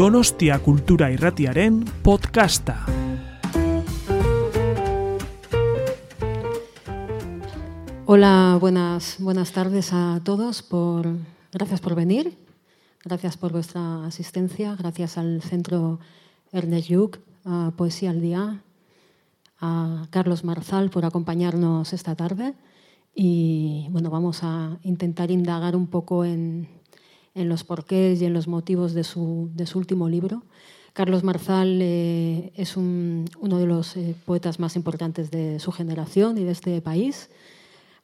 Donostia Kultura Irratiaren podcasta. Hola, buenas, buenas tardes a todos. Por, gracias por venir, gracias por vuestra asistencia, gracias al Centro Ernest Lluch, a Poesía al Día, a Carlos Marzal por acompañarnos esta tarde. Y bueno, vamos a intentar indagar un poco en, en los porqués y en los motivos de su, de su último libro. Carlos Marzal eh, es un, uno de los eh, poetas más importantes de su generación y de este país.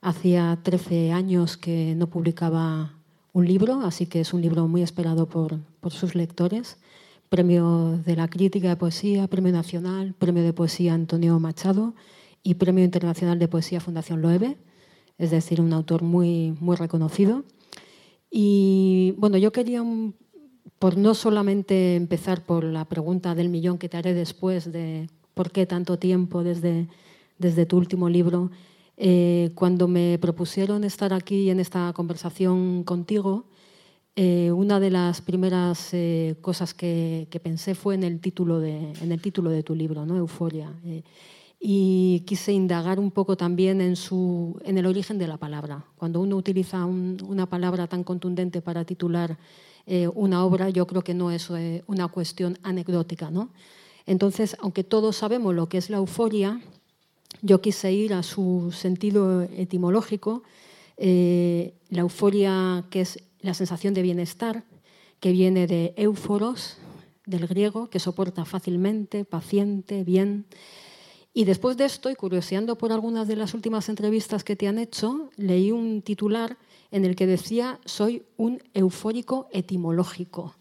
Hacía 13 años que no publicaba un libro, así que es un libro muy esperado por, por sus lectores. Premio de la Crítica de Poesía, Premio Nacional, Premio de Poesía Antonio Machado y Premio Internacional de Poesía Fundación Loewe, es decir, un autor muy, muy reconocido. Y bueno, yo quería, por no solamente empezar por la pregunta del millón que te haré después de por qué tanto tiempo desde, desde tu último libro, eh, cuando me propusieron estar aquí en esta conversación contigo, eh, una de las primeras eh, cosas que, que, pensé fue en el título de, en el título de tu libro, ¿no? Euforia. Y quise indagar un poco también en, su, en el origen de la palabra. Cuando uno utiliza un, una palabra tan contundente para titular eh, una obra, yo creo que no es eh, una cuestión anecdótica. ¿no? Entonces, aunque todos sabemos lo que es la euforia, yo quise ir a su sentido etimológico, eh, la euforia que es la sensación de bienestar, que viene de éuforos, del griego, que soporta fácilmente, paciente, bien. Y después de esto, y curioseando por algunas de las últimas entrevistas que te han hecho, leí un titular en el que decía, soy un eufórico etimológico.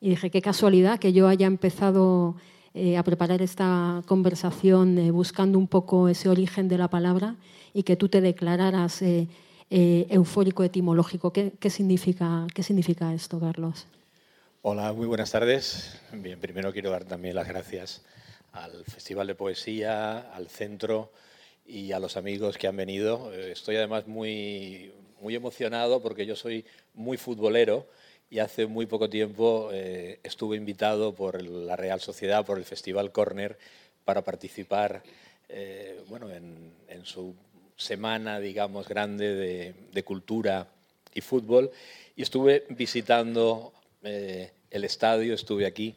Y dije, qué casualidad que yo haya empezado eh, a preparar esta conversación eh, buscando un poco ese origen de la palabra y que tú te declararas eh, eufórico etimológico. ¿Qué, ¿Qué, significa, ¿Qué significa esto, Carlos? Hola, muy buenas tardes. Bien, primero quiero dar también las gracias al Festival de Poesía, al centro y a los amigos que han venido. Eh, estoy además muy, muy emocionado porque yo soy muy futbolero y hace muy poco tiempo eh, estuve invitado por la Real Sociedad, por el Festival Corner, para participar eh, bueno, en, su semana, digamos, grande de, cultura y fútbol. Y estuve visitando el estadio, estuve aquí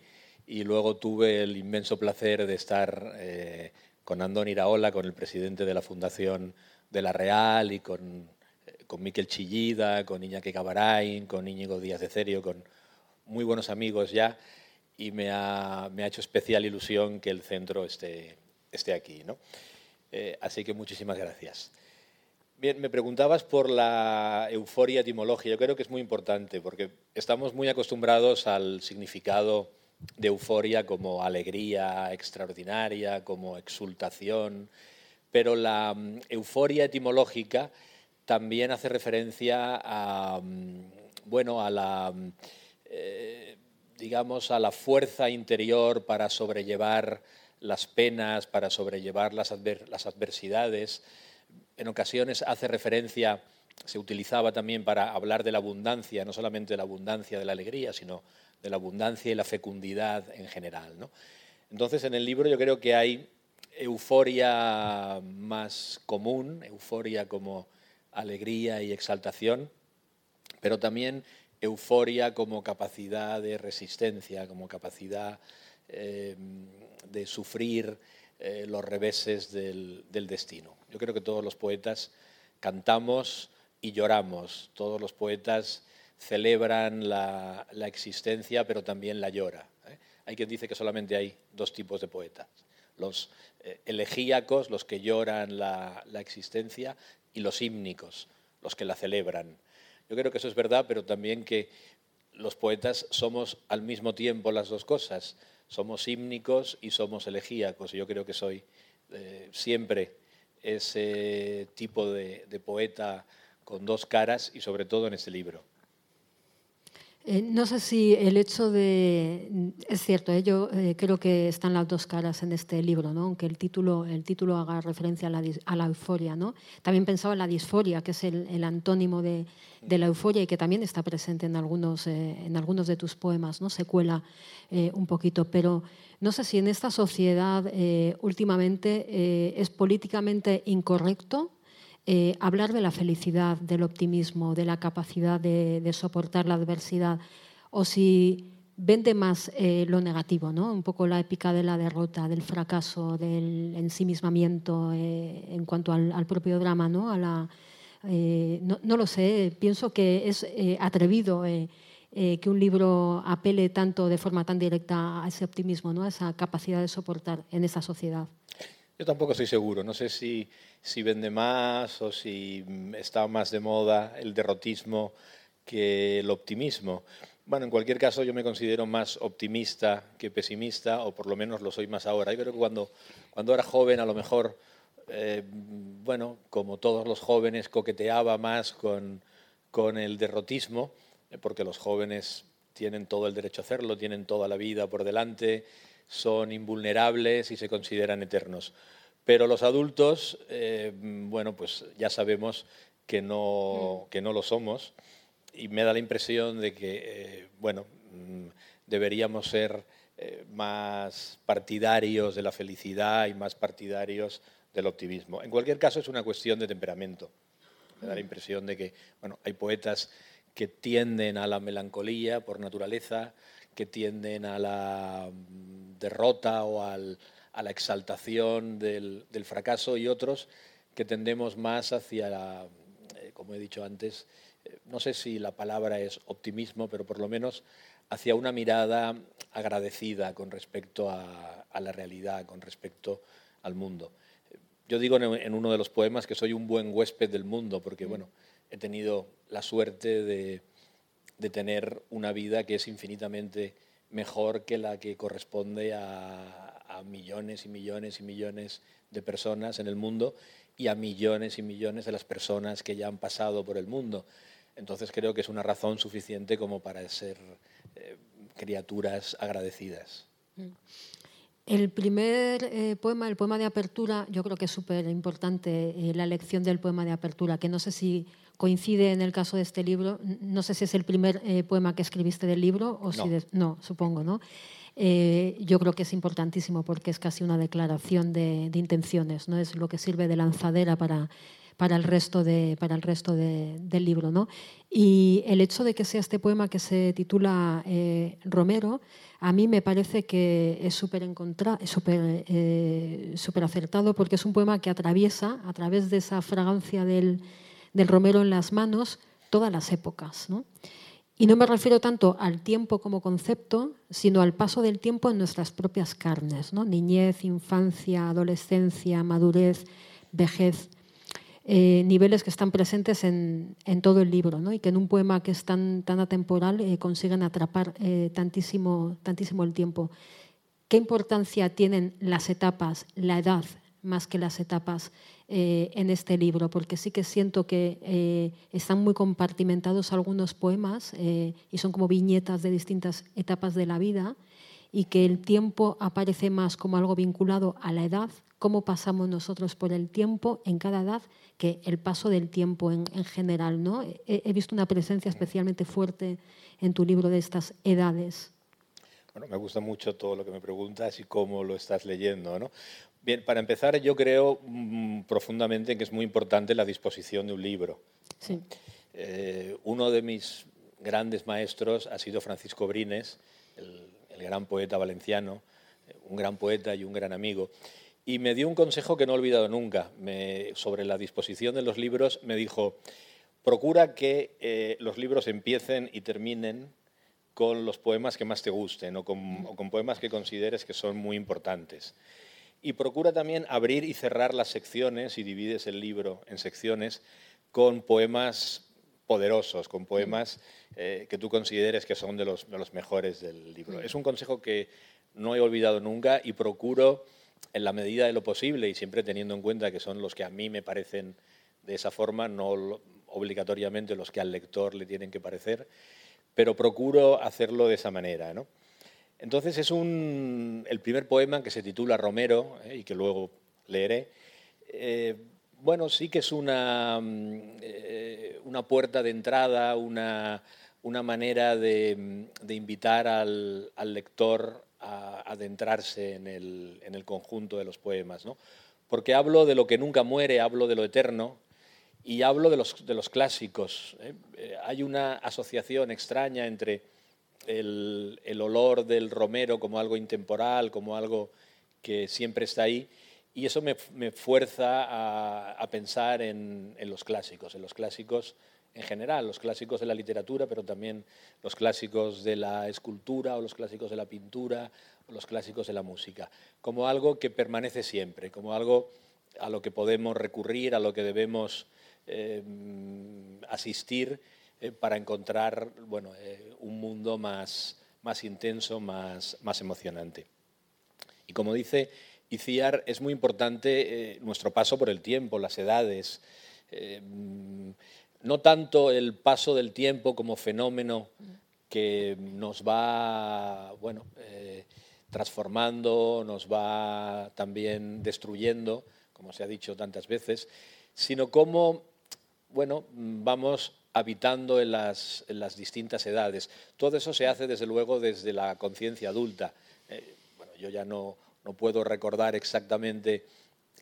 y luego tuve el inmenso placer de estar eh, con Andón Iraola, con el presidente de la Fundación de la Real y con, eh, con Miquel Chillida, con Iñaki Cabarain, con Íñigo Díaz de Cerio, con muy buenos amigos ya y me ha, me ha hecho especial ilusión que el centro esté, esté aquí. ¿no? Eh, así que muchísimas gracias. Bien, me preguntabas por la euforia etimológica. Yo creo que es muy importante porque estamos muy acostumbrados al significado de euforia como alegría extraordinaria, como exultación, pero la um, euforia etimológica también hace referencia a, um, bueno, a la, eh, digamos, a la fuerza interior para sobrellevar las penas, para sobrellevar las, las adversidades. En ocasiones hace referencia, se utilizaba también para hablar de la abundancia, no solamente de la abundancia de la alegría, sino de la abundancia y la fecundidad en general. ¿no? Entonces, en el libro yo creo que hay euforia más común, euforia como alegría y exaltación, pero también euforia como capacidad de resistencia, como capacidad eh, de sufrir eh, los reveses del, del destino. Yo creo que todos los poetas cantamos y lloramos, todos los poetas celebran la, la existencia, pero también la llora. ¿eh? Hay quien dice que solamente hay dos tipos de poetas, los eh, elegíacos, los que lloran la, la existencia, y los hímnicos, los que la celebran. Yo creo que eso es verdad, pero también que los poetas somos al mismo tiempo las dos cosas. Somos hímnicos y somos elegíacos. Yo creo que soy eh, siempre ese tipo de, poeta con dos caras y sobre todo en este libro. Eh, no sé si el hecho de... Es cierto, ¿eh? yo eh, creo que están las dos caras en este libro, ¿no? aunque el título, el título haga referencia a la, a la euforia. ¿no? También pensaba en la disforia, que es el, el antónimo de, de, la euforia y que también está presente en algunos, en algunos de tus poemas, ¿no? se cuela un poquito. Pero no sé si en esta sociedad últimamente es políticamente incorrecto eh, hablar de la felicidad, del optimismo, de la capacidad de, soportar la adversidad, o si vende más eh, lo negativo, ¿no? un poco la épica de la derrota, del fracaso, del ensimismamiento eh, en cuanto al, propio drama. la, no, no, lo sé, pienso que es atrevido que un libro apele tanto de forma tan directa a ese optimismo, ¿no? a esa capacidad de soportar en esa sociedad. Yo tampoco estoy seguro, no sé si, si vende más o si está más de moda el derrotismo que el optimismo. Bueno, en cualquier caso yo me considero más optimista que pesimista, o por lo menos lo soy más ahora. Yo creo que cuando, cuando era joven a lo mejor, eh, bueno, como todos los jóvenes, coqueteaba más con, con el derrotismo, eh, porque los jóvenes tienen todo el derecho a hacerlo, tienen toda la vida por delante, son invulnerables y se consideran eternos. Pero los adultos, eh, bueno, pues ya sabemos que no, mm. que no lo somos y me da la impresión de que, eh, bueno, mm, deberíamos ser eh, más partidarios de la felicidad y más partidarios del optimismo. En cualquier caso, es una cuestión de temperamento. Me da la mm. impresión de que, bueno, hay poetas que tienden a la melancolía por naturaleza, que tienden a la derrota o a la exaltación del, fracaso y otros que tendemos más hacia, la, eh, como he dicho antes, eh, no sé si la palabra es optimismo, pero por lo menos hacia una mirada agradecida con respecto a, la realidad, con respecto al mundo. Yo digo en, uno de los poemas que soy un buen huésped del mundo, porque mm. bueno, he tenido la suerte de, de tener una vida que es infinitamente mejor que la que corresponde a, millones y millones y millones de personas en el mundo y a millones y millones de las personas que ya han pasado por el mundo. Entonces creo que es una razón suficiente como para ser eh, criaturas agradecidas. Mm. El primer eh, poema, el poema de apertura, yo creo que es súper importante eh, la elección del poema de apertura, que no sé si coincide en el caso de este libro. No sé si es el primer eh, poema que escribiste del libro o no. si no, supongo, ¿no? Eh, yo creo que es importantísimo porque es casi una declaración de, intenciones, ¿no? Es lo que sirve de lanzadera para, para el resto, de, para el resto del libro, ¿no? Y el hecho de que sea este poema que se titula eh, Romero, a mí me parece que es súper super, super acertado porque es un poema que atraviesa a través de esa fragancia del del romero en las manos todas las épocas. Y no me refiero tanto al tiempo como concepto, sino al paso del tiempo en nuestras propias carnes, ¿no? niñez, infancia, adolescencia, madurez, vejez, eh, niveles que están presentes en, todo el libro ¿no? y que en un poema que es tan, tan atemporal eh, consiguen atrapar eh, tantísimo, tantísimo el tiempo. ¿Qué importancia tienen las etapas, la edad, más que las etapas eh, en este libro, porque sí que siento que eh, están muy compartimentados algunos poemas eh, y son como viñetas de distintas etapas de la vida y que el tiempo aparece más como algo vinculado a la edad, cómo pasamos nosotros por el tiempo en cada edad, que el paso del tiempo en, general. ¿no? He, visto una presencia especialmente fuerte en tu libro de estas edades. Bueno, me gusta mucho todo lo que me preguntas y cómo lo estás leyendo, ¿no? Bien, para empezar, yo creo mm, profundamente que es muy importante la disposición de un libro. Sí. Eh, uno de mis grandes maestros ha sido Francisco Brines, el, gran poeta valenciano, eh, un gran poeta y un gran amigo. Y me dio un consejo que no he olvidado nunca sobre la disposición de los libros. Me dijo, procura que eh, los libros empiecen y terminen con los poemas que más te gusten o con poemas que consideres que son muy importantes. Y procura también abrir y cerrar las secciones y divides el libro en secciones con poemas poderosos, con poemas eh, que tú consideres que son de los, de los mejores del libro. Es un consejo que no he olvidado nunca y procuro, en la medida de lo posible y siempre teniendo en cuenta que son los que a mí me parecen de esa forma, no obligatoriamente los que al lector le tienen que parecer, pero procuro hacerlo de esa manera. Entonces es un, el primer poema que se titula Romero ¿eh? y que luego leeré. Eh, bueno, sí que es una, mm, eh, una puerta de entrada, una, una manera de, invitar al, lector a adentrarse en el, en el, conjunto de los poemas. ¿no? Porque hablo de lo que nunca muere, hablo de lo eterno y hablo de los, de los clásicos. Hay una asociación extraña entre el, olor del romero como algo intemporal, como algo que siempre está ahí, y eso me, fuerza a, pensar en, los clásicos, en los clásicos en general, los clásicos de la literatura, pero también los clásicos de la escultura o los clásicos de la pintura o los clásicos de la música, como algo que permanece siempre, como algo a lo que podemos recurrir, a lo que debemos eh, asistir eh, para encontrar bueno, eh, un mundo más, más intenso, más, más emocionante. Y como dice Iciar, es muy importante eh, nuestro paso por el tiempo, las edades. no tanto el paso del tiempo como fenómeno que nos va bueno, transformando, nos va también destruyendo, como se ha dicho tantas veces, sino cómo bueno, vamos habitando en las, distintas edades. Todo eso se hace, desde luego, desde la conciencia adulta. Eh, bueno, yo ya no, puedo recordar exactamente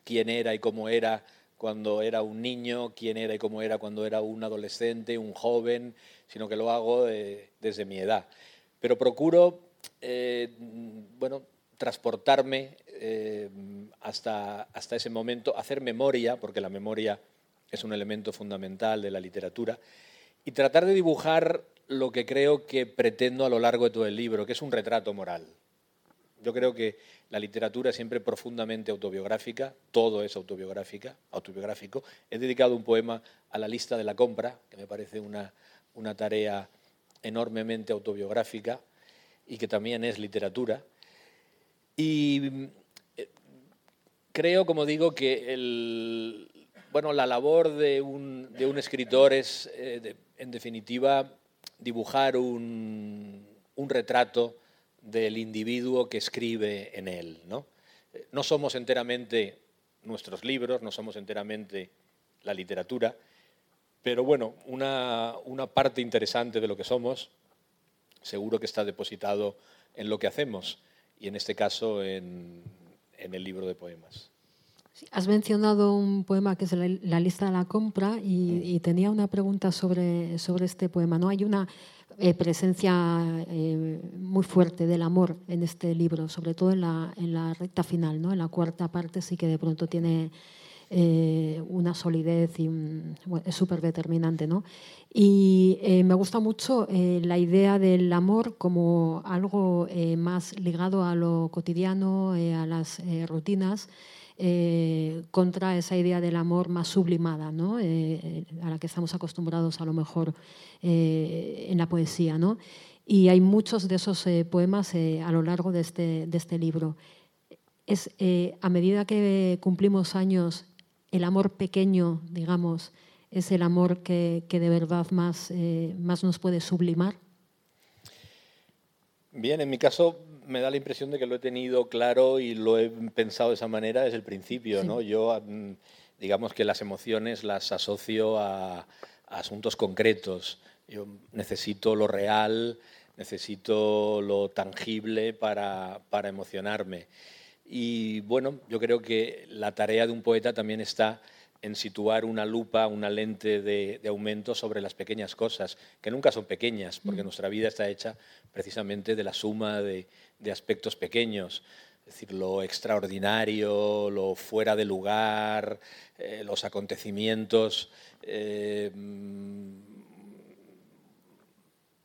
quién era y cómo era cuando era un niño, quién era y cómo era cuando era un adolescente, un joven, sino que lo hago eh, desde mi edad. Pero procuro, eh, bueno, transportarme hasta, hasta ese momento, hacer memoria, porque la memoria es un elemento fundamental de la literatura, y tratar de dibujar lo que creo que pretendo a lo largo de todo el libro, que es un retrato moral. Yo creo que la literatura es siempre profundamente autobiográfica, todo es autobiográfica, autobiográfico. He dedicado un poema a la lista de la compra, que me parece una, una tarea enormemente autobiográfica y que también es literatura. Y eh, creo, como digo, que el, bueno, la labor de un, escritor es, eh, en definitiva, dibujar un, retrato del individuo que escribe en él. ¿no? no somos enteramente nuestros libros, no somos enteramente la literatura, pero bueno, una, parte interesante de lo que somos seguro que está depositado en lo que hacemos y en este caso en el libro de poemas. Has mencionado un poema que es La, lista de la compra y, tenía una pregunta sobre, sobre este poema. ¿no? Hay una eh, presencia eh, muy fuerte del amor en este libro, sobre todo en la, en la recta final, ¿no? en la cuarta parte sí que de pronto tiene eh, una solidez y es súper determinante. ¿no? Y me gusta mucho la idea del amor como algo más ligado a lo cotidiano, a las rutinas. Eh, contra esa idea del amor más sublimada, ¿no? Eh, a la que estamos acostumbrados a lo mejor eh, en la poesía. ¿no? Y hay muchos de esos poemas a lo largo de este, de este libro. Es, a medida que cumplimos años, el amor pequeño, digamos, es el amor que, que de verdad más, más nos puede sublimar. Bien, en mi caso me da la impresión de que lo he tenido claro y lo he pensado de esa manera desde el principio. ¿no? Yo, mm, digamos que las emociones las asocio a, asuntos concretos. Yo necesito lo real, necesito lo tangible para, para emocionarme. Y bueno, yo creo que la tarea de un poeta también está en situar una lupa, una lente de, aumento sobre las pequeñas cosas, que nunca son pequeñas, porque mm. nuestra vida está hecha precisamente de la suma de, aspectos pequeños, es decir, lo extraordinario, lo fuera de lugar, eh, los acontecimientos eh,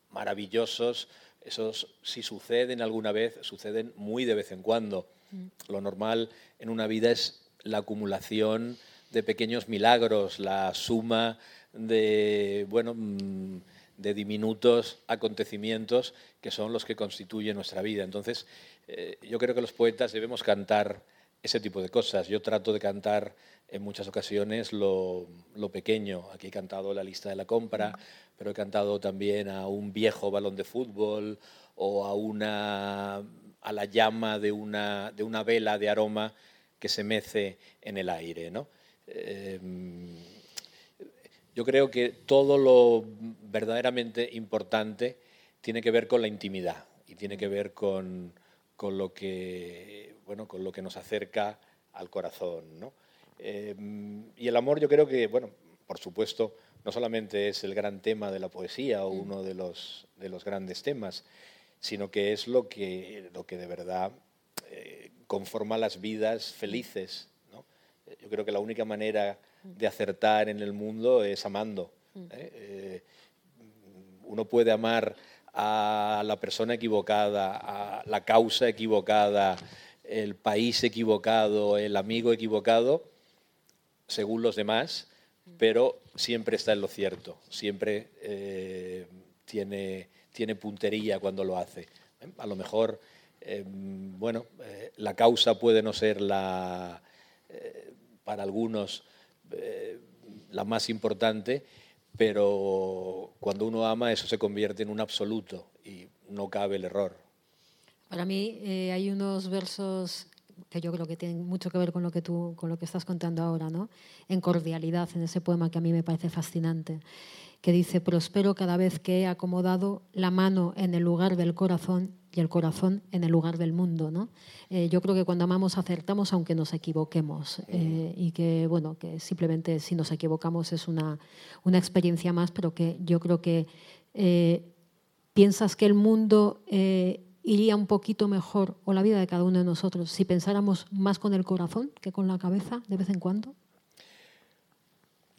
maravillosos, esos si suceden alguna vez, suceden muy de vez en cuando. Mm. Lo normal en una vida es la acumulación de pequeños milagros, la suma de, bueno, mm, de diminutos acontecimientos que son los que constituyen nuestra vida. Entonces, eh, yo creo que los poetas debemos cantar ese tipo de cosas. Yo trato de cantar en muchas ocasiones lo, pequeño. Aquí he cantado la lista de la compra, pero he cantado también a un viejo balón de fútbol o a, una, a la llama de una, de una vela de aroma que se mece en el aire. ¿no? Em, yo creo que todo lo verdaderamente importante tiene que ver con la intimidad y tiene que ver con, con lo, que, bueno, con lo que nos acerca al corazón. ¿no? Em, y el amor yo creo que, bueno, por supuesto, no solamente es el gran tema de la poesía o uno de los, de los grandes temas, sino que es lo que, lo que de verdad eh, conforma las vidas felices. Yo creo que la única manera de acertar en el mundo es amando. ¿eh? Eh, uno puede amar a la persona equivocada, a la causa equivocada, el país equivocado, el amigo equivocado, según los demás, pero siempre está en lo cierto, siempre eh, tiene, tiene puntería cuando lo hace. A lo mejor, eh, bueno, eh, la causa puede no ser la, para algunos la más importante, pero cuando uno ama eso se convierte en un absoluto y no cabe el error. Para mí hay unos versos que yo creo que tienen mucho que ver con lo que tú con lo que estás contando ahora, ¿no? En cordialidad, en ese poema que a mí me parece fascinante, que dice, prospero cada vez que he acomodado la mano en el lugar del corazón y el corazón en el lugar del mundo. ¿no? Eh, yo creo que cuando amamos acertamos aunque nos equivoquemos eh, y que, bueno, que simplemente si nos equivocamos es una, una experiencia más, pero que yo creo que eh, piensas que el mundo iría un poquito mejor, o la vida de cada uno de nosotros, si pensáramos más con el corazón que con la cabeza de vez en cuando?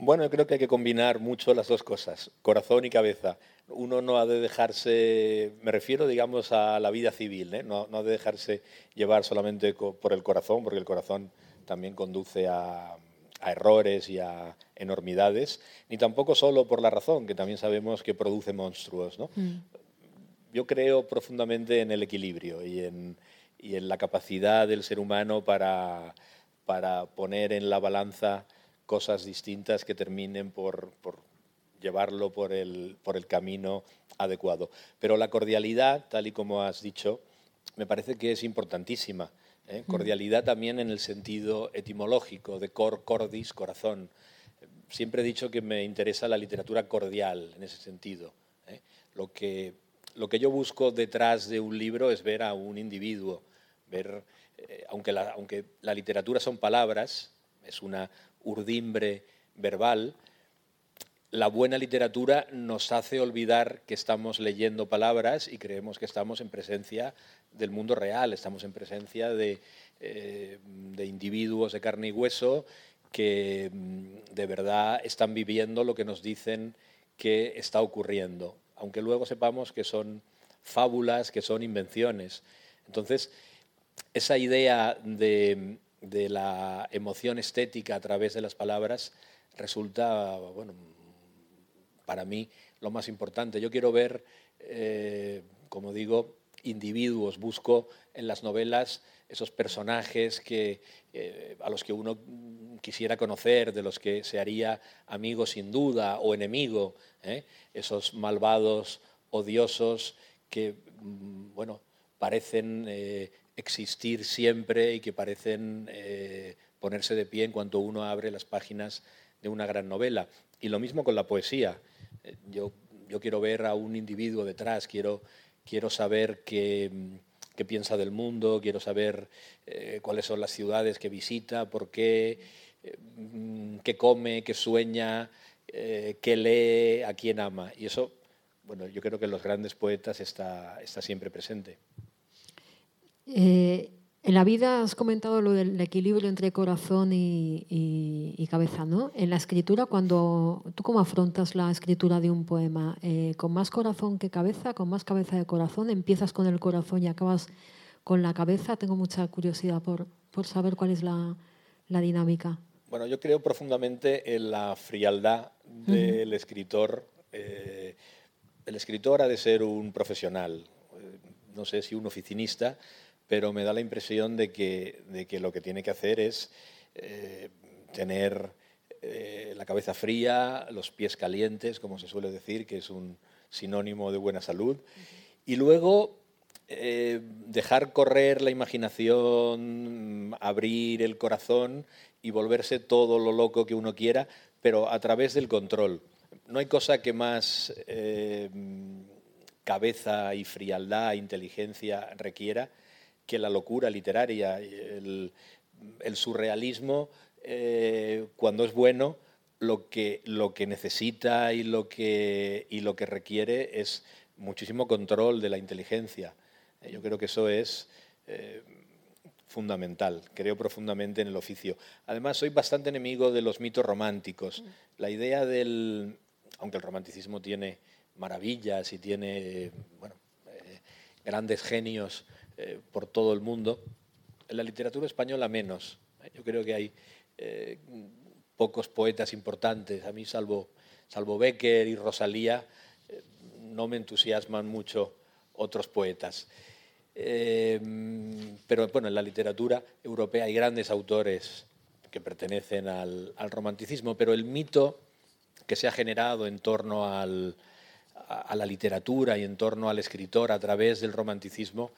Bueno, yo creo que hay que combinar mucho las dos cosas, corazón y cabeza. Uno no ha de dejarse, me refiero, digamos, a la vida civil, ¿eh? no, no, ha de dejarse llevar solamente por el corazón, porque el corazón también conduce a, errores y a enormidades, ni tampoco solo por la razón, que también sabemos que produce monstruos. ¿no? Mm yo creo profundamente en el equilibrio y en, la capacidad del ser humano para, poner en la balanza cosas distintas que terminen por, llevarlo por el, camino adecuado. Pero la cordialidad, tal y como has dicho, me parece que es importantísima. ¿eh? Mm. Cordialidad también en el sentido etimológico, de cor, cordis, corazón. Siempre he dicho que me interesa la literatura cordial en ese sentido. ¿eh? Lo que lo que yo busco detrás de un libro es ver a un individuo, ver, eh, aunque, la, aunque la literatura son palabras, es una urdimbre verbal, la buena literatura nos hace olvidar que estamos leyendo palabras y creemos que estamos en presencia del mundo real, estamos en presencia de, eh, de individuos de carne y hueso que mm, de verdad están viviendo lo que nos dicen que está ocurriendo aunque luego sepamos que son fábulas, que son invenciones. Entonces, esa idea de, la emoción estética a través de las palabras resulta, bueno, para mí lo más importante. Yo quiero ver, eh, como digo, individuos, busco en las novelas esos personajes que, eh, a los que uno quisiera conocer, de los que se haría amigo sin duda o enemigo, ¿eh? esos malvados, odiosos que mm, bueno, parecen existir siempre y que parecen ponerse de pie en cuanto uno abre las páginas de una gran novela. Y lo mismo con la poesía. Yo, yo quiero ver a un individuo detrás, quiero, quiero saber mm, qué piensa del mundo, quiero saber eh, cuáles son las ciudades que visita, por qué, eh, qué come, qué sueña, eh, qué lee, a quién ama. Y eso, bueno, yo creo que en los grandes poetas está, está siempre presente. En la vida has comentado lo del equilibrio entre corazón y, cabeza, ¿no? En la escritura, cuando tú cómo afrontas la escritura de un poema, eh, con más corazón que cabeza, con más cabeza de corazón, empiezas con el corazón y acabas con la cabeza. Tengo mucha curiosidad por, por saber cuál es la, la, dinámica. Bueno, yo creo profundamente en la frialdad del escritor. Eh, el escritor ha de ser un profesional, eh, no sé si un oficinista pero me da la impresión de que, de que lo que tiene que hacer es eh, tener eh, la cabeza fría, los pies calientes, como se suele decir, que es un sinónimo de buena salud, y luego eh, dejar correr la imaginación, abrir el corazón y volverse todo lo loco que uno quiera, pero a través del control. No hay cosa que más cabeza y frialdad, inteligencia requiera que la locura literaria, el, el surrealismo eh, cuando es bueno, lo que, lo que necesita y lo que, y lo que requiere es muchísimo control de la inteligencia. Eh, yo creo que eso es eh, fundamental, creo profundamente en el oficio. Además, soy bastante enemigo de los mitos románticos. La idea del, aunque el romanticismo tiene maravillas y tiene bueno, grandes genios por todo el mundo, en la literatura española menos. Yo creo que hay eh, pocos poetas importantes. A mí, salvo, salvo Becker y Rosalía, eh, no me entusiasman mucho otros poetas. Eh, pero bueno, en la literatura europea hay grandes autores que pertenecen al, romanticismo, pero el mito que se ha generado en torno a, a la literatura y en torno al escritor a través del romanticismo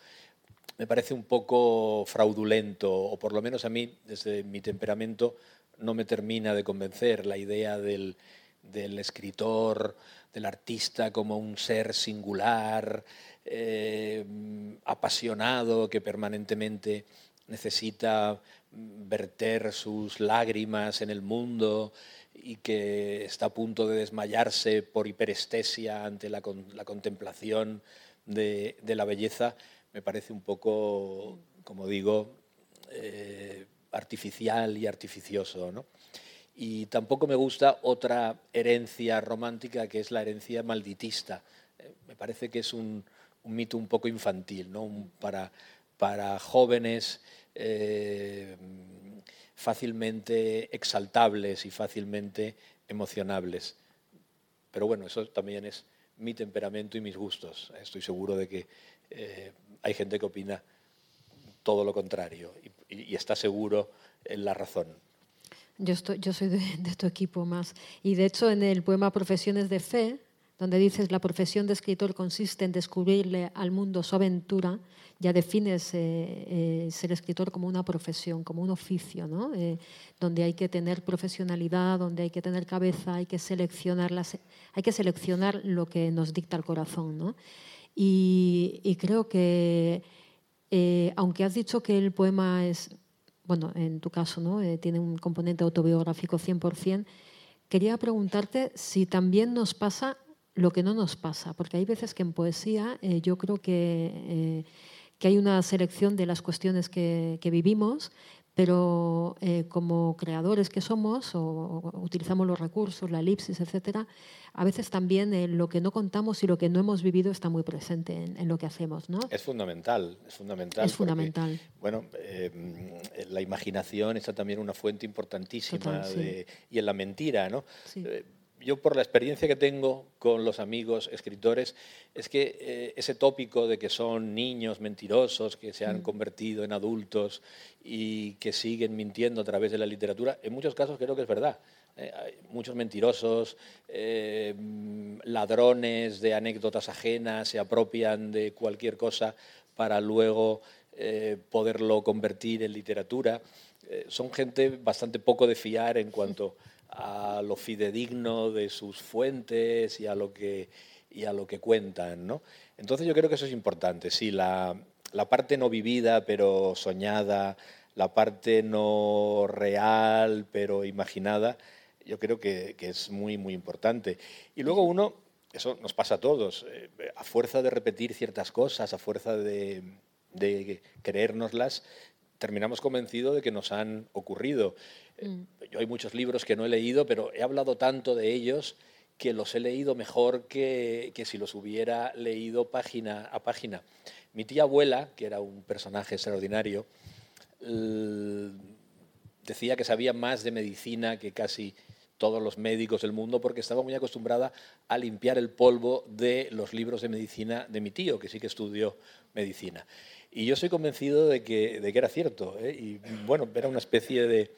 me parece un poco fraudulento, o por lo menos a mí, desde mi temperamento, no me termina de convencer la idea del, escritor, del artista como un ser singular, eh, apasionado, que permanentemente necesita verter sus lágrimas en el mundo y que está a punto de desmayarse por hiperestesia ante la, contemplación de la belleza me parece un poco, como digo, eh, artificial y artificioso. ¿no? Y tampoco me gusta otra herencia romántica que es la herencia malditista. Eh, me parece que es un, mito un poco infantil, ¿no? para, para jóvenes eh, fácilmente exaltables y fácilmente emocionables. Pero bueno, eso también es mi temperamento y mis gustos. Estoy seguro de que hay gente que opina todo lo contrario y, está seguro en la razón. Yo, estoy, yo soy de, tu equipo más. Y de hecho, en el poema Profesiones de Fe, donde dices la profesión de escritor consiste en descubrirle al mundo su aventura, ya defines eh, eh, ser escritor como una profesión, como un oficio, ¿no? Eh, donde hay que tener profesionalidad, donde hay que tener cabeza, hay que seleccionar, las, hay que seleccionar lo que nos dicta el corazón. ¿no? Y, creo que, eh, aunque has dicho que el poema es, bueno, en tu caso, ¿no? Eh, tiene un componente autobiográfico 100%, quería preguntarte si también nos pasa lo que no nos pasa, porque hay veces que en poesía eh, yo creo que, que, hay una selección de las cuestiones que, que vivimos, pero eh, como creadores que somos, o, utilizamos los recursos, la elipsis, etcétera, a veces también eh, lo que no contamos y lo que no hemos vivido está muy presente en, lo que hacemos. ¿no? Es fundamental, es fundamental. Es fundamental. Bueno, eh, la imaginación está también una fuente importantísima y en la mentira, ¿no? Yo por la experiencia que tengo con los amigos escritores, es que eh, ese tópico de que son niños mentirosos, que se han mm. convertido en adultos y que siguen mintiendo a través de la literatura, en muchos casos creo que es verdad. Eh, hay muchos mentirosos, eh, ladrones de anécdotas ajenas, se apropian de cualquier cosa para luego poderlo convertir en literatura. son gente bastante poco de fiar en cuanto a lo fidedigno de sus fuentes y a lo que, y a lo que cuentan. ¿no? Entonces yo creo que eso es importante, sí, la, la parte no vivida pero soñada, la parte no real pero imaginada, yo creo que, que, es muy, muy importante. Y luego uno, eso nos pasa a todos, eh, a fuerza de repetir ciertas cosas, a fuerza de, de creérnoslas, terminamos convencidos de que nos han ocurrido. Eh, mm. Yo hay muchos libros que no he leído, pero he hablado tanto de ellos que los he leído mejor que, que si los hubiera leído página a página. Mi tía abuela, que era un personaje extraordinario, decía que sabía más de medicina que casi todos los médicos del mundo porque estaba muy acostumbrada a limpiar el polvo de los libros de medicina de mi tío, que sí que estudió medicina. Y yo soy convencido de que, de que era cierto. ¿eh? Y bueno, era una especie de,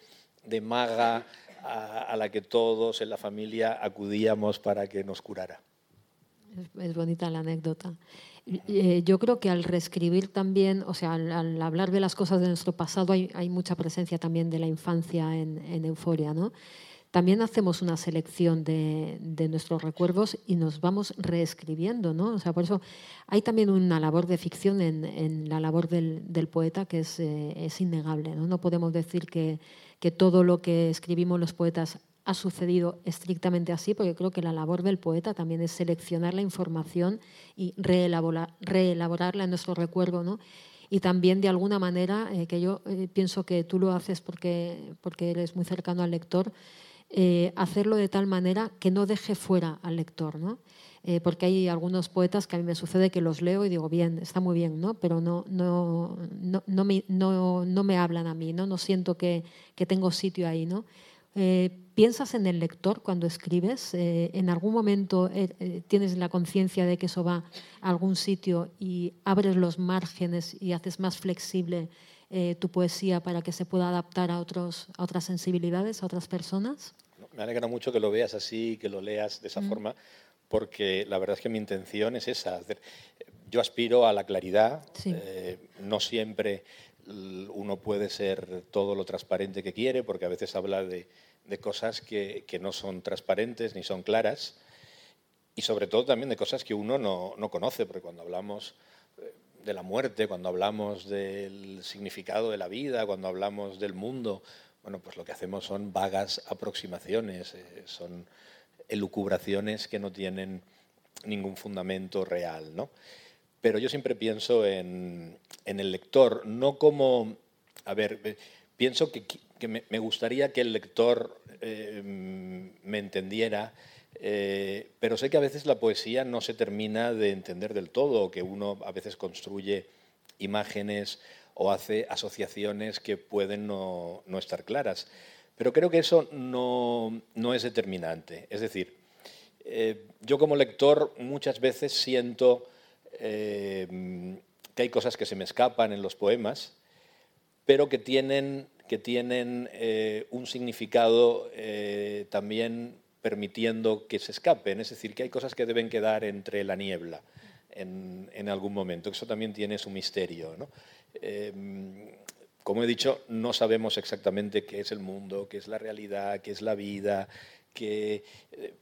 de maga a, la que todos en la familia acudíamos para que nos curara. Es, bonita la anécdota. Eh, yo creo que al reescribir también, o sea, al, hablar de las cosas de nuestro pasado, hay, mucha presencia también de la infancia en, en Euforia, ¿no? también hacemos una selección de, nuestros recuerdos y nos vamos reescribiendo, ¿no? O sea, por eso hay también una labor de ficción en, la labor del, poeta que es, eh, es, innegable, ¿no? No podemos decir que, que todo lo que escribimos los poetas ha sucedido estrictamente así, porque creo que la labor del poeta también es seleccionar la información y reelaborarla en nuestro recuerdo, ¿no? Y también, de alguna manera, eh, que yo eh, pienso que tú lo haces porque, porque eres muy cercano al lector, eh, hacerlo de tal manera que no deje fuera al lector, ¿no? Eh, porque hay algunos poetas que a mí me sucede que los leo y digo, bien, está muy bien, ¿no? pero no, no, no, no, me, no, no me hablan a mí, no, no siento que, que tengo sitio ahí. ¿no? Eh, ¿Piensas en el lector cuando escribes? ¿En algún momento tienes la conciencia de que eso va a algún sitio y abres los márgenes y haces más flexible tu poesía para que se pueda adaptar a, otros, a otras sensibilidades, a otras personas? me alegra mucho que lo veas así, que lo leas de esa mm. forma, porque la verdad es que mi intención es esa. Yo aspiro a la claridad, eh, no siempre uno puede ser todo lo transparente que quiere, porque a veces habla de, cosas que, no son transparentes ni son claras, y sobre todo también de cosas que uno no, no conoce, porque cuando hablamos eh, de la muerte, cuando hablamos del significado de la vida, cuando hablamos del mundo, bueno, pues lo que hacemos son vagas aproximaciones, eh, son elucubraciones que no tienen ningún fundamento real, ¿no? Pero yo siempre pienso en, el lector, no como, a ver, eh, pienso que, me, gustaría que el lector eh, me entendiera, pero sé que a veces la poesía no se termina de entender del todo, que uno a veces construye imágenes o hace asociaciones que pueden no, estar claras. Pero creo que eso no, es determinante. Es decir, eh, yo como lector muchas veces siento eh, que hay cosas que se me escapan en los poemas, pero que tienen, que tienen eh, un significado también permitiendo que se escapen. Es decir, que hay cosas que deben quedar entre la niebla en, en algún momento. Eso también tiene su misterio. ¿no? Como he dicho, no sabemos exactamente qué es el mundo, qué es la realidad, qué es la vida, eh,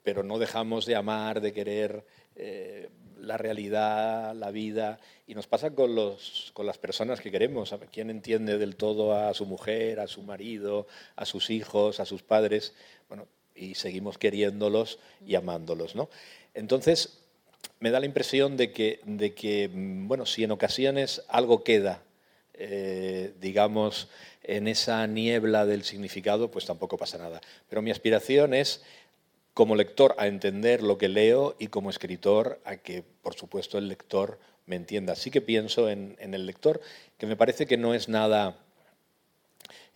pero no dejamos de amar, de querer eh, la realidad, la vida. Y nos pasa con, los, con las personas que queremos. ¿Quién entiende del todo a su mujer, a su marido, a sus hijos, a sus padres? Bueno, y seguimos queriéndolos y amándolos. ¿no? Entonces, me da la impresión de que, de que, mm, bueno, si en ocasiones algo queda eh, digamos, en esa niebla del significado, pues tampoco pasa nada. Pero mi aspiración es, como lector, a entender lo que leo y como escritor, a que, por supuesto, el lector me entienda. Sí que pienso en, el lector, que me parece que no es nada,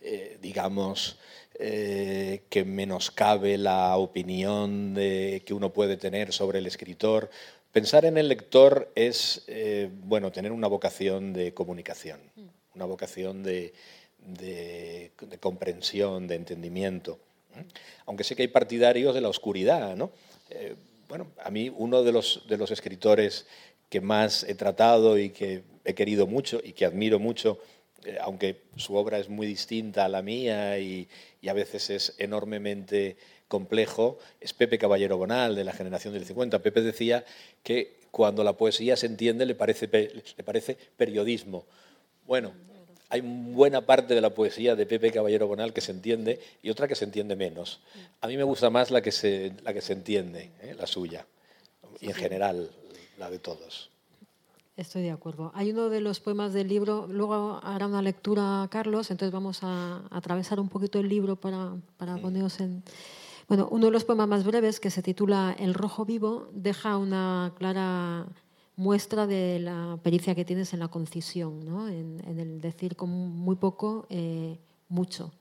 eh, digamos, eh, que menoscabe la opinión de, que uno puede tener sobre el escritor Pensar en el lector es, bueno, tener una vocación de comunicación. Una vocación de, comprensión, de entendimiento. Aunque sé que hay partidarios de la oscuridad. ¿no? Eh, bueno, a mí uno de los, escritores que más he tratado y que he querido mucho y que admiro mucho, eh, aunque su obra es muy distinta a la mía y, a veces es enormemente complejo, es Pepe Caballero Bonal, de la generación del 50. Pepe decía que cuando la poesía se entiende le parece periodismo. Bueno, hay buena parte de la poesía de Pepe Caballero Bonal que se entiende y otra que se entiende menos. A mí me gusta más la que se, la que se entiende, ¿eh? la suya, y en general la de todos. Estoy de acuerdo. Hay uno de los poemas del libro, luego hará una lectura Carlos, entonces vamos a, atravesar un poquito el libro para, para ponernos en... Bueno, uno de los poemas más breves, que se titula El rojo vivo, deja una clara muestra de la pericia que tienes en la concisión, ¿no? en, el decir con muy poco, eh, mucho.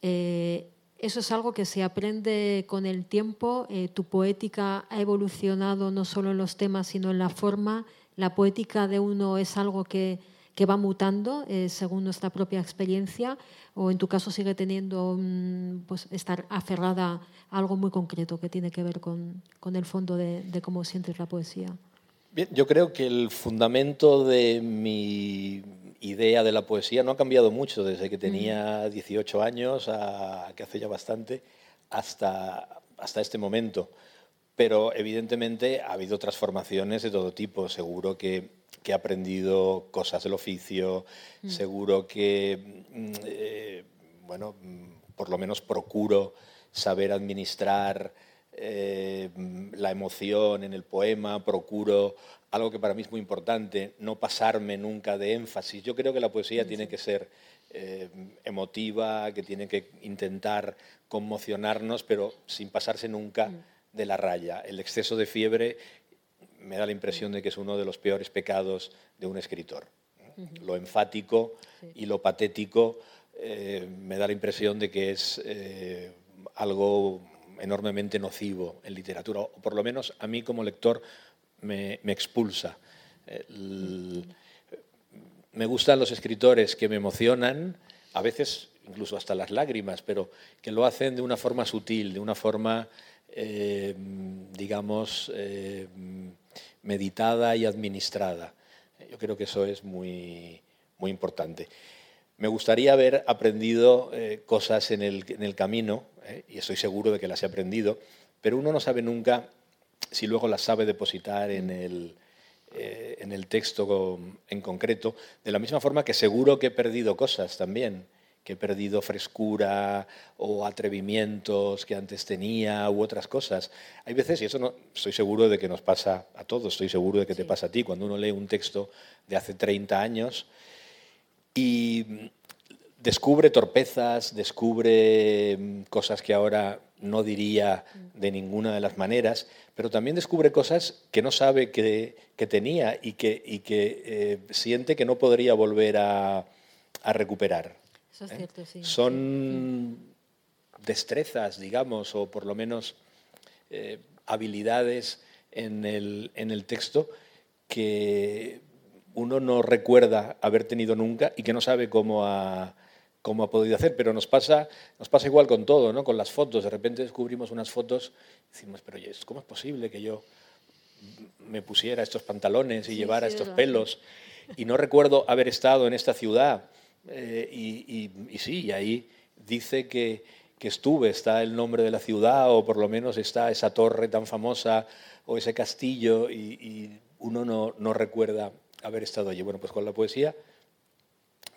Eh, eso es algo que se aprende con el tiempo. Eh, tu poética ha evolucionado no solo en los temas, sino en la forma. La poética de uno es algo que, que va mutando según nuestra propia experiencia o en tu caso sigue teniendo pues, estar aferrada a algo muy concreto que tiene que ver con, con el fondo de, de, cómo sientes la poesía? Bien, yo creo que el fundamento de mi idea de la poesía no ha cambiado mucho desde que tenía 18 años, a, que hace ya bastante, hasta, hasta este momento. Pero evidentemente ha habido transformaciones de todo tipo. Seguro que que he aprendido cosas del oficio, mm. seguro que, mm, eh, bueno, mm, por lo menos procuro saber administrar eh, la emoción en el poema, procuro algo que para mí es muy importante, no pasarme nunca de énfasis. Yo creo que la poesía tiene que ser eh, emotiva, que tiene que intentar conmocionarnos, pero sin pasarse nunca de la raya. El exceso de fiebre me da la impresión de que es uno de los peores pecados de un escritor. Lo enfático y lo patético eh, me da la impresión de que es eh, algo enormemente nocivo en literatura, o por lo menos a mí como lector me, expulsa. me gustan los escritores que me emocionan, a veces incluso hasta las lágrimas, pero que lo hacen de una forma sutil, de una forma, eh, digamos, meditada y administrada. Yo creo que eso es muy, muy importante. Me gustaría haber aprendido eh, cosas en el, en el camino, eh, y estoy seguro de que las he aprendido, pero uno no sabe nunca si luego las sabe depositar en el, eh, en el texto en concreto, de la misma forma que seguro que he perdido cosas también que he perdido frescura o atrevimientos que antes tenía u otras cosas. Hay veces, y eso no, estoy seguro de que nos pasa a todos, estoy seguro de que te pasa a ti, cuando uno lee un texto de hace 30 años y descubre torpezas, descubre mm, cosas que ahora no diría de ninguna de las maneras, pero también descubre cosas que no sabe que, tenía y que, y que eh, siente que no podría volver a, a recuperar. ¿eh? Son destrezas, digamos, o por lo menos eh, habilidades en el, en el texto que uno no recuerda haber tenido nunca y que no sabe cómo ha, cómo ha podido hacer, pero nos pasa, nos pasa igual con todo, ¿no? con las fotos. De repente descubrimos unas fotos y decimos, pero ¿cómo es posible que yo me pusiera estos pantalones y llevara estos pelos? Y no recuerdo haber estado en esta ciudad eh, y, sí, y ahí dice que, que, estuve, está el nombre de la ciudad o por lo menos está esa torre tan famosa o ese castillo y, uno no, no, recuerda haber estado allí. Bueno, pues con la poesía,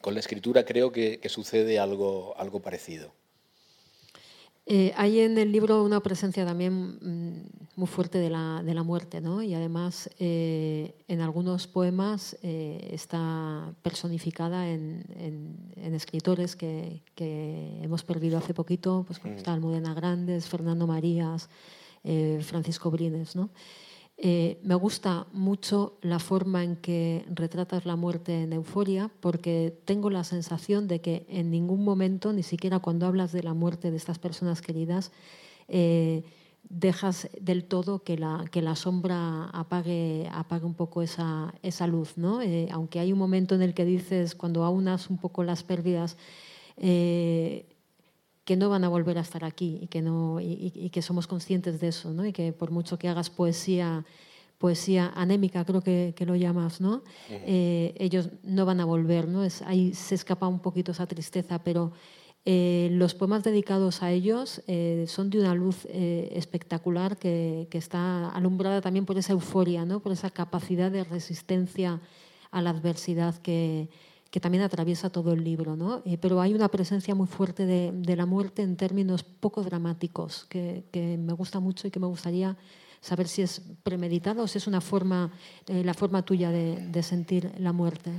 con la escritura creo que, que sucede algo, algo parecido. Eh, hay en el libro una presencia también mm, muy fuerte de la, de la muerte, ¿no? y además eh, en algunos poemas eh, está personificada en, en, escritores que, que, hemos perdido hace poquito, pues como mm. está Almudena Grandes, Fernando Marías, Francisco Brines. ¿no? Eh, me gusta mucho la forma en que retratas la muerte en Euforia, porque tengo la sensación de que en ningún momento, ni siquiera cuando hablas de la muerte de estas personas queridas, eh, dejas del todo que la, que la sombra apague, apague un poco esa, esa luz. ¿no? Eh, aunque hay un momento en el que dices, cuando aunas un poco las pérdidas, que no van a volver a estar aquí y que, no, y, que somos conscientes de eso, ¿no? y que por mucho que hagas poesía, poesía anémica, creo que, que lo llamas, ¿no? Eh, ellos no van a volver, ¿no? Es, ahí se escapa un poquito esa tristeza, pero eh, los poemas dedicados a ellos eh, son de una luz espectacular que, que, está alumbrada también por esa euforia, ¿no? por esa capacidad de resistencia a la adversidad que, que también atraviesa todo el libro, ¿no? Eh, pero hay una presencia muy fuerte de, la muerte en términos poco dramáticos, que, me gusta mucho y que me gustaría saber si es premeditado o si es una forma, eh, la forma tuya de, sentir la muerte.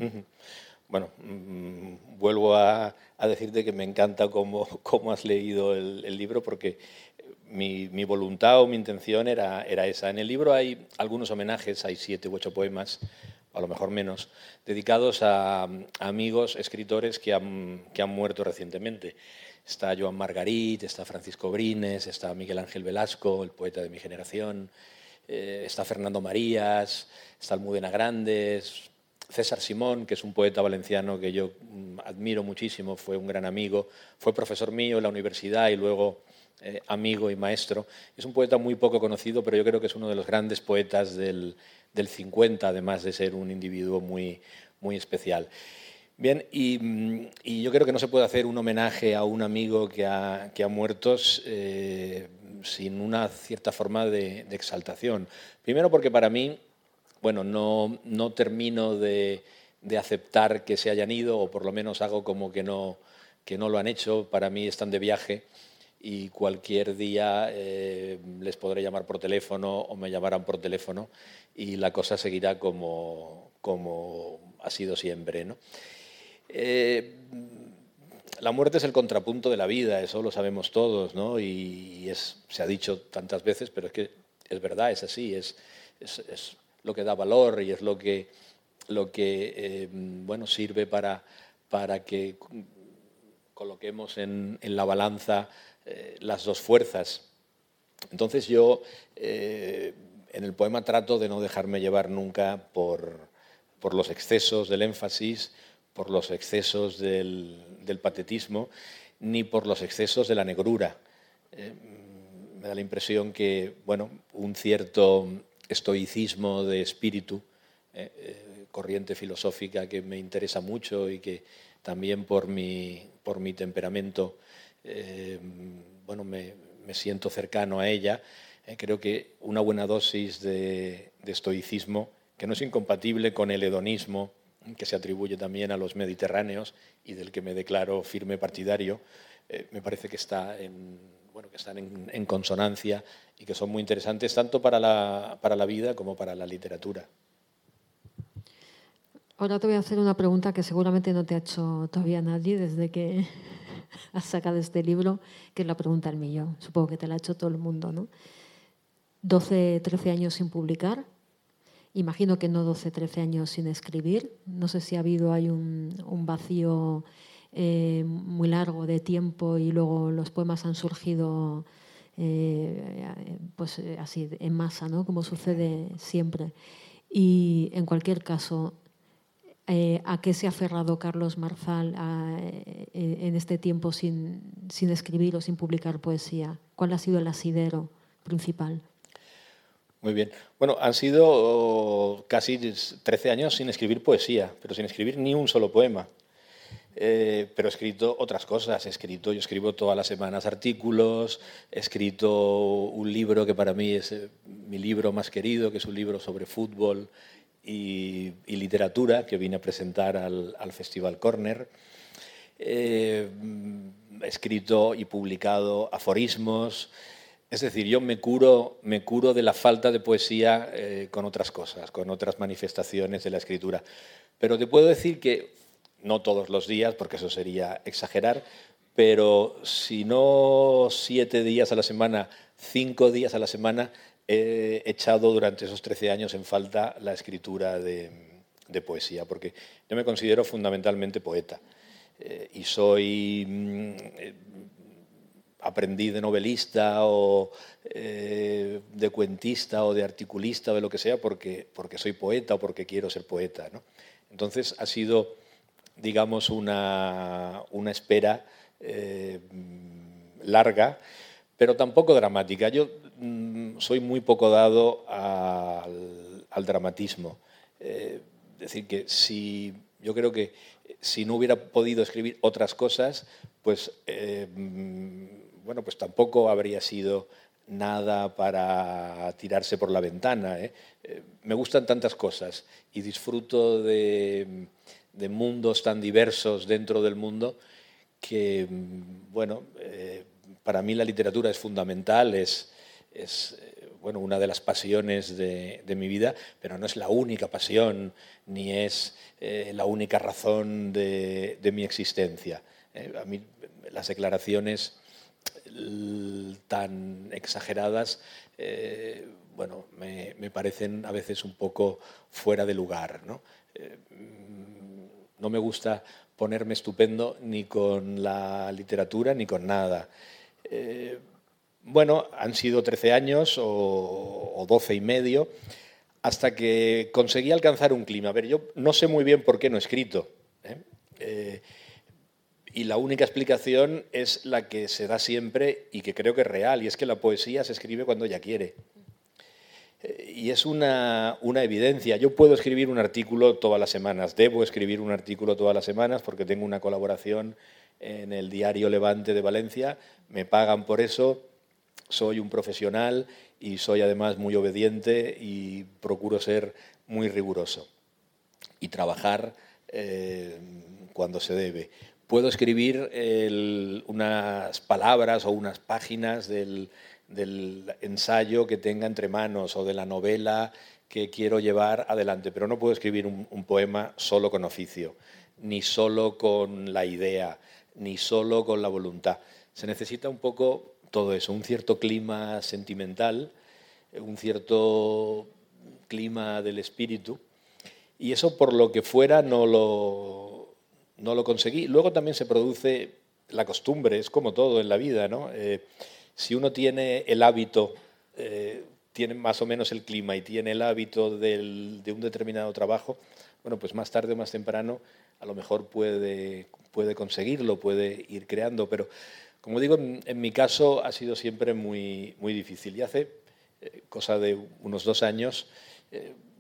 Bueno, mm, vuelvo a, decirte que me encanta cómo, cómo has leído el, libro, porque mi, voluntad o mi intención era, era esa. En el libro hay algunos homenajes, hay siete u ocho poemas a lo mejor menos, dedicados a, amigos, escritores que han, que han, muerto recientemente. Está Joan Margarit, está Francisco Brines, está Miguel Ángel Velasco, el poeta de mi generación, eh, está Fernando Marías, está Almudena Grandes, César Simón, que es un poeta valenciano que yo mm, admiro muchísimo, fue un gran amigo, fue profesor mío en la universidad y luego eh, amigo y maestro. Es un poeta muy poco conocido, pero yo creo que es uno de los grandes poetas del, del 50, además de ser un individuo muy, muy especial. Bien, mm, y, yo creo que no se puede hacer un homenaje a un amigo que ha, que ha muerto eh, sin una cierta forma de, de, exaltación. Primero porque para mí, bueno, no, no termino de, de, aceptar que se hayan ido, o por lo menos hago como que no, que no lo han hecho. Para mí están de viaje y cualquier día eh, les podré llamar por teléfono o me llamarán por teléfono y la cosa seguirá como, como ha sido siempre. ¿no? Eh, la muerte es el contrapunto de la vida, eso lo sabemos todos, ¿no? y es, se ha dicho tantas veces, pero es que es verdad, es así, es, es, lo que da valor y es lo que, lo que eh, bueno, sirve para, para que coloquemos en, en la balanza eh, las dos fuerzas. Entonces yo en el poema trato de no dejarme llevar nunca por, por los excesos del énfasis, por los excesos del, patetismo, ni por los excesos de la negrura. Eh, me da la impresión que, bueno, un cierto estoicismo de espíritu, eh, eh, corriente filosófica que me interesa mucho y que también por mi, por mi temperamento, bueno, me, siento cercano a ella. creo que una buena dosis de estoicismo, que no es incompatible con el hedonismo, que se atribuye también a los mediterráneos y del que me declaro firme partidario, eh, me parece que, está en, bueno, que están en, consonancia y que son muy interesantes tanto para la, para la vida como para la literatura. Ahora te voy a hacer una pregunta que seguramente no te ha hecho todavía nadie desde que has sacado este libro, que es la pregunta del millón. Supongo que te la ha hecho todo el mundo, ¿no? 12, 13 años sin publicar, Imagino que no 12, 13 años sin escribir. No sé si ha habido hay un, vacío eh, muy largo de tiempo y luego los poemas han surgido eh, pues eh, así en masa, ¿no? Como sucede siempre. Y en cualquier caso, ¿a qué se ha aferrado Carlos Marzal en este tiempo sin, sin escribir o sin publicar poesía? ¿Cuál ha sido el asidero principal? Muy bien. Bueno, han sido oh, casi 13 años sin escribir poesía, pero sin escribir ni un solo poema. Eh, pero he escrito otras cosas. He escrito, yo escribo todas las semanas artículos, he escrito un libro que para mí es eh, mi libro más querido, que es un libro sobre fútbol y, literatura, que vine a presentar al, Festival Corner. Eh, he escrito y publicado aforismos. Es decir, yo me curo, me curo de la falta de poesía eh, con otras cosas, con otras manifestaciones de la escritura. Pero te puedo decir que, no todos los días, porque eso sería exagerar, pero si no siete días a la semana, cinco días a la semana, he echado durante esos 13 años en falta la escritura de, poesía, porque yo me considero fundamentalmente poeta. Eh, y soy mm, aprendí de novelista o eh, de cuentista o de articulista o de lo que sea porque, porque soy poeta o porque quiero ser poeta. Entonces ha sido, digamos, una, una espera eh, larga, pero tampoco dramática. Yo mm, soy muy poco dado al, dramatismo. Eh, es decir, que si yo creo que si no hubiera podido escribir otras cosas, pues bueno, pues tampoco habría sido nada para tirarse por la ventana. ¿eh? Eh, me gustan tantas cosas y disfruto de, mundos tan diversos dentro del mundo que, bueno, eh, para mí la literatura es fundamental, es, bueno, una de las pasiones de, mi vida, pero no es la única pasión ni es la única razón de, mi existencia. a mí las declaraciones tan exageradas, eh, bueno, me, parecen a veces un poco fuera de lugar. ¿no? Eh, no me gusta ponerme estupendo ni con la literatura ni con nada. Eh, bueno, han sido 13 años o, o 12 y medio. hasta que conseguí alcanzar un clima. A ver, yo no sé muy bien por qué no he escrito. ¿eh? Eh, y la única explicación es la que se da siempre y que creo que es real, y es que la poesía se escribe cuando ella quiere. Eh, y es una, una, evidencia. Yo puedo escribir un artículo todas las semanas, debo escribir un artículo todas las semanas porque tengo una colaboración en el diario Levante de Valencia, me pagan por eso, soy un profesional y soy además muy obediente y procuro ser muy riguroso y trabajar eh, cuando se debe puedo escribir unas palabras o unas páginas del, ensayo que tenga entre manos o de la novela que quiero llevar adelante, pero no puedo escribir un, poema solo con oficio, ni solo con la idea, ni solo con la voluntad. Se necesita un poco todo eso, un cierto clima sentimental, un cierto clima del espíritu, y eso por lo que fuera no lo, no lo conseguí. Luego también se produce la costumbre, es como todo en la vida, ¿no? Eh, si uno tiene el hábito, eh, tiene más o menos el clima y tiene el hábito de un determinado trabajo, bueno, pues más tarde o más temprano a lo mejor puede, puede conseguirlo, puede ir creando, pero como digo, en, mi caso ha sido siempre muy, muy difícil. Y hace eh, cosa de unos dos años,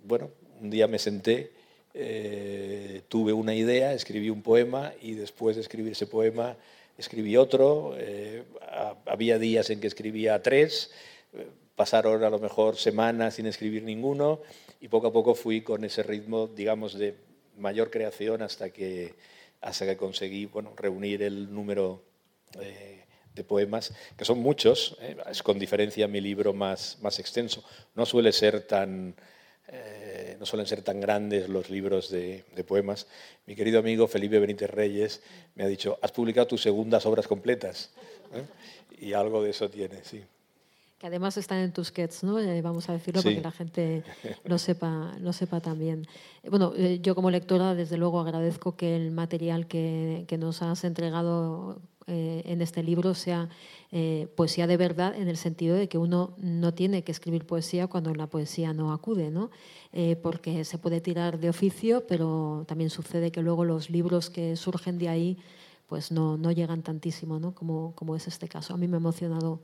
bueno, un día me senté eh, tuve una idea, escribí un poema y después de escribir ese poema escribí otro. Eh, había días en que escribía tres, eh, pasaron a lo mejor semanas sin escribir ninguno y poco a poco fui con ese ritmo, digamos, de mayor creación hasta que, hasta que conseguí bueno, reunir el número de poemas, que son muchos, es con diferencia mi libro más, más extenso. No suele ser tan eh, no suelen ser tan grandes los libros de, poemas. Mi querido amigo Felipe Benítez Reyes me ha dicho, has publicado tus segundas obras completas. ¿eh? Y algo de eso tiene, sí. Que además están en tus kits, ¿no? Eh, vamos a decirlo para que la gente lo sepa, lo sepa también. Bueno, yo como lectora, desde luego agradezco que el material que, que nos has entregado en este libro sea eh, poesía de verdad en el sentido de que uno no tiene que escribir poesía cuando la poesía no acude, ¿no? Eh, porque se puede tirar de oficio, pero también sucede que luego los libros que surgen de ahí pues no, no llegan tantísimo, ¿no? como, como es este caso. A mí me ha emocionado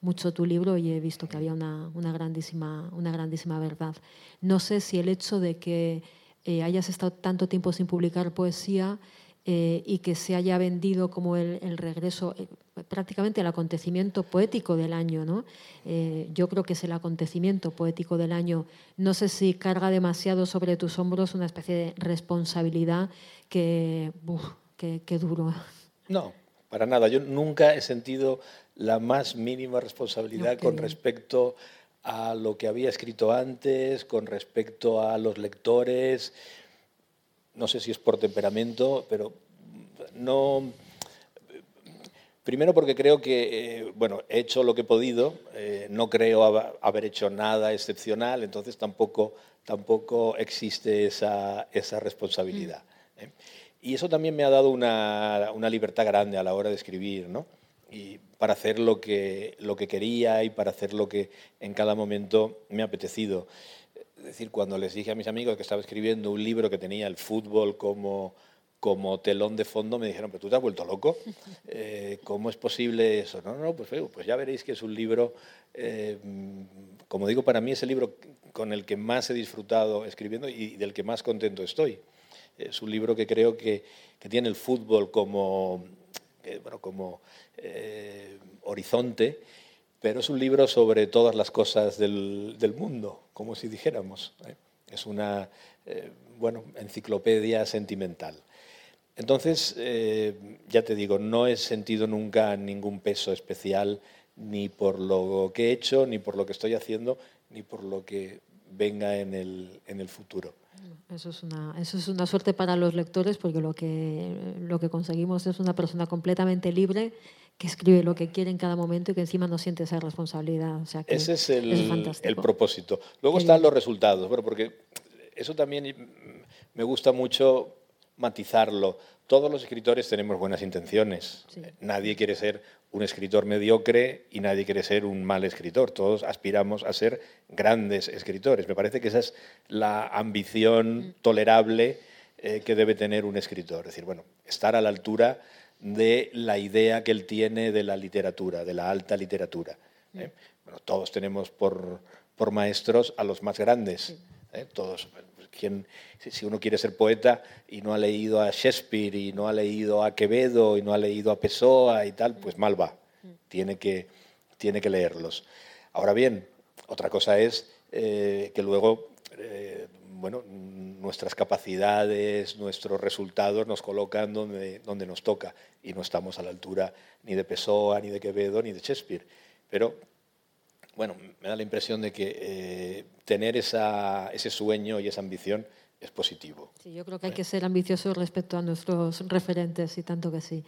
mucho tu libro y he visto que había una, una, grandísima, una grandísima verdad. No sé si el hecho de que eh, hayas estado tanto tiempo sin publicar poesía y que se haya vendido como el, el regreso, prácticamente el acontecimiento poético del año. ¿no? Eh, yo creo que es el acontecimiento poético del año. No sé si carga demasiado sobre tus hombros una especie de responsabilidad que, que, duro. No, para nada. Yo nunca he sentido la más mínima responsabilidad con respecto a lo que había escrito antes, con respecto a los lectores. No sé si es por temperamento, pero no Primero porque creo que, eh, bueno, he hecho lo que he podido, eh, no creo haber hecho nada excepcional, entonces tampoco, tampoco existe esa, esa responsabilidad. Mm. ¿eh? Y eso también me ha dado una, una, libertad grande a la hora de escribir, ¿no? Y para hacer lo que, lo que quería y para hacer lo que en cada momento me ha apetecido. Es decir, cuando les dije a mis amigos que estaba escribiendo un libro que tenía el fútbol como como telón de fondo me dijeron, pero tú te has vuelto loco, eh, ¿cómo es posible eso? No, no, pues, pues ya veréis que es un libro, eh, como digo, para mí es el libro con el que más he disfrutado escribiendo y del que más contento estoy. Es un libro que creo que, que tiene el fútbol como, bueno, como eh, horizonte, pero es un libro sobre todas las cosas del, del mundo, como si dijéramos. Es una bueno, enciclopedia sentimental. Entonces, eh, ya te digo, no he sentido nunca ningún peso especial ni por lo que he hecho, ni por lo que estoy haciendo, ni por lo que venga en el, en el futuro. Eso es, una, eso es una suerte para los lectores porque lo que, lo que conseguimos es una persona completamente libre que escribe lo que quiere en cada momento y que encima no siente esa responsabilidad. O sea que Ese es el, el propósito. Luego están los resultados, bueno, porque eso también me gusta mucho matizarlo. Todos los escritores tenemos buenas intenciones. Nadie quiere ser un escritor mediocre y nadie quiere ser un mal escritor. Todos aspiramos a ser grandes escritores. Me parece que esa es la ambición tolerable eh, que debe tener un escritor. Es decir, bueno, estar a la altura de la idea que él tiene de la literatura, de la alta literatura. ¿eh? Bueno, todos tenemos por, por, maestros a los más grandes. ¿eh? Todos. Quien, si uno quiere ser poeta y no ha leído a Shakespeare y no ha leído a Quevedo y no ha leído a Pessoa y tal, pues mal va. Tiene que, tiene que leerlos. Ahora bien, otra cosa es eh, que luego bueno, nuestras capacidades, nuestros resultados nos colocan donde, donde nos toca y no estamos a la altura ni de Pessoa, ni de Quevedo, ni de Shakespeare. Pero, bueno, me da la impresión de que eh, tener esa, ese sueño y esa ambición es positivo. Sí, yo creo que hay que ser ambicioso respecto a nuestros referentes y tanto que sí.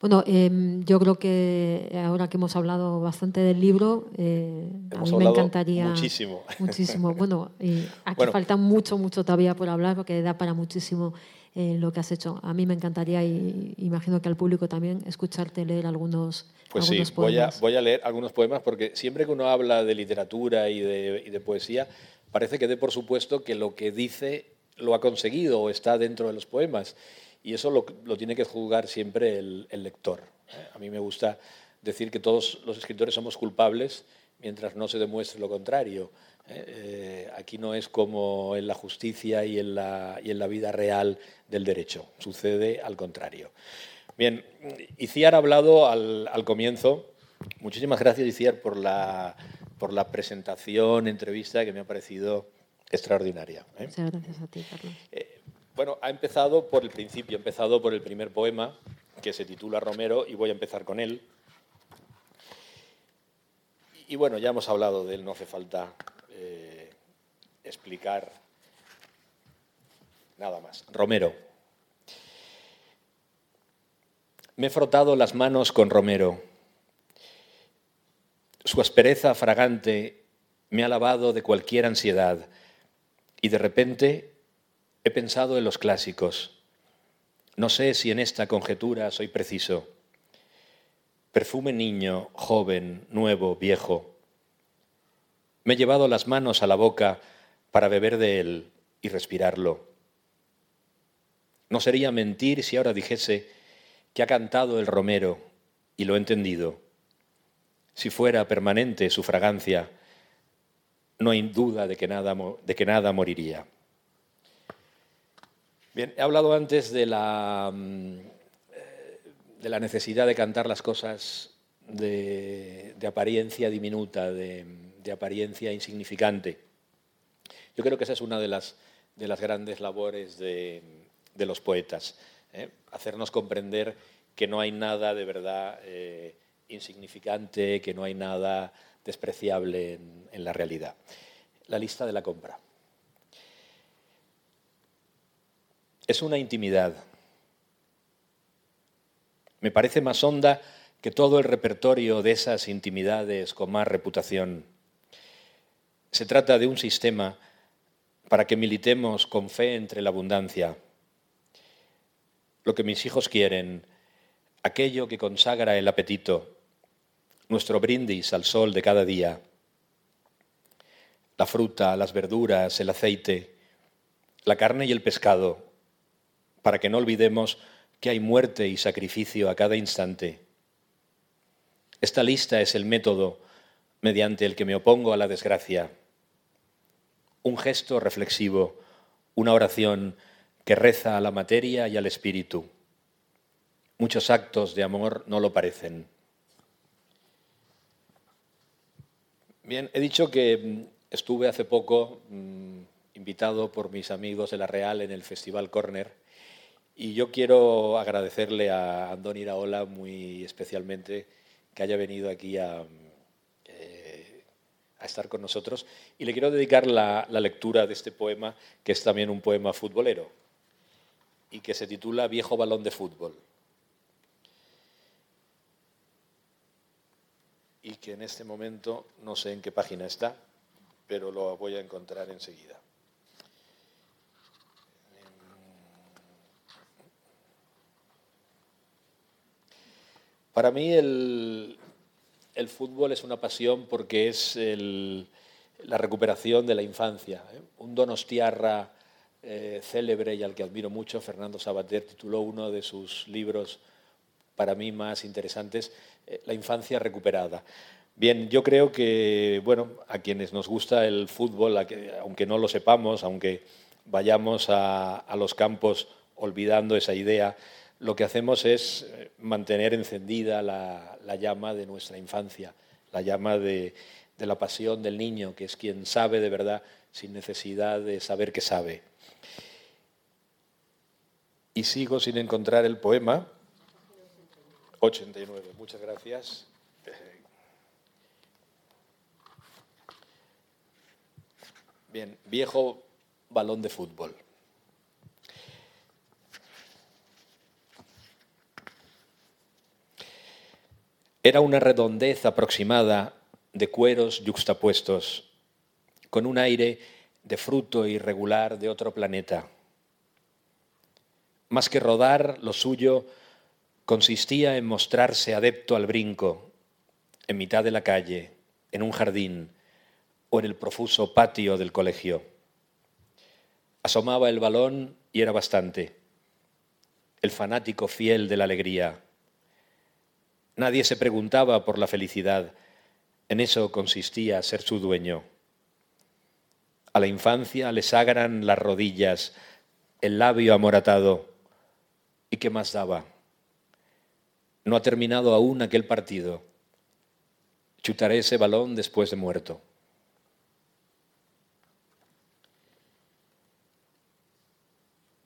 Bueno, em, yo creo que ahora que hemos hablado bastante del libro, eh, a mí me encantaría. Muchísimo. Muchísimo. Bueno, y aquí falta mucho, mucho todavía por hablar porque da para muchísimo eh, lo que has hecho. A mí me encantaría, y imagino que al público también, escucharte leer algunos, pues sí, Voy a, voy a leer algunos poemas porque siempre que uno habla de literatura y de, y de poesía, parece que dé por supuesto que lo que dice lo ha conseguido o está dentro de los poemas. Y eso lo, tiene que juzgar siempre el, lector. ¿eh? A mí me gusta decir que todos los escritores somos culpables mientras no se demuestre lo contrario. ¿eh? Eh, aquí no es como en la justicia y en la, y en la vida real del derecho, sucede al contrario. Bien, Iciar ha hablado al, al comienzo. Muchísimas gracias, Iciar, por la, por la presentación, entrevista que me ha parecido extraordinaria. Muchas gracias a ti, Carlos. Bueno, ha empezado por el principio, ha empezado por el primer poema, que se titula Romero, y voy a empezar con él. Y bueno, ya hemos hablado de él, no hace falta eh, explicar nada más. Romero. Me he frotado las manos con Romero. Su aspereza fragante me ha lavado de cualquier ansiedad y de repente He pensado en los clásicos. No sé si en esta conjetura soy preciso. Perfume niño, joven, nuevo, viejo. Me he llevado las manos a la boca para beber de él y respirarlo. No sería mentir si ahora dijese que ha cantado el romero y lo he entendido. Si fuera permanente su fragancia, no hay duda de que nada, de que nada moriría. He hablado antes de la, mm, eh, de la necesidad de cantar las cosas de, apariencia diminuta, de, apariencia insignificante. Yo creo que esa es una de las, de las grandes labores de, los poetas, ¿eh? hacernos comprender que no hay nada de verdad eh, insignificante, que no hay nada despreciable en la realidad. La lista de la compra. Es una intimidad. Me parece más honda que todo el repertorio de esas intimidades con más reputación. Se trata de un sistema para que militemos con fe entre la abundancia. Lo que mis hijos quieren, aquello que consagra el apetito, nuestro brindis al sol de cada día, la fruta, las verduras, el aceite, la carne y el pescado, para que no olvidemos que hay muerte y sacrificio a cada instante. Esta lista es el método mediante el que me opongo a la desgracia. Un gesto reflexivo, una oración que reza a la materia y al espíritu. Muchos actos de amor no lo parecen. Bien, he dicho que mm, estuve hace poco mm, invitado por mis amigos de La Real en el Festival Corner y yo quiero agradecerle a Andoni Iraola muy especialmente que haya venido aquí a, eh, estar con nosotros. Y le quiero dedicar la lectura de este poema, que es también un poema futbolero, y que se titula Viejo balón de fútbol. Y que en este momento no sé en qué página está, pero lo voy a encontrar enseguida. Para mí el, fútbol es una pasión porque es la recuperación de la infancia. ¿eh? Un donostiarra eh, célebre y al que admiro mucho, Fernando Sabater, tituló uno de sus libros para mí más interesantes, eh, La infancia recuperada. Bien, yo creo que, bueno, a quienes nos gusta el fútbol, aunque no lo sepamos, aunque vayamos a los campos olvidando esa idea, lo que hacemos es eh, mantener encendida la, llama de nuestra infancia, la llama de, la pasión del niño, que es quien sabe de verdad sin necesidad de saber que sabe. Y sigo sin encontrar el poema. 89, muchas gracias. Bien, viejo balón de fútbol. Era una redondez aproximada de cueros yuxtapuestos, con un aire de fruto irregular de otro planeta. Más que rodar, lo suyo consistía en mostrarse adepto al brinco, en mitad de la calle, en un jardín o en el profuso patio del colegio. Asomaba el balón y era bastante. El fanático fiel de la alegría Nadie se preguntaba por la felicidad. En eso consistía ser su dueño. A la infancia le sagran las rodillas, el labio amoratado. ¿Y qué más daba? No ha terminado aún aquel partido. Chutaré ese balón después de muerto.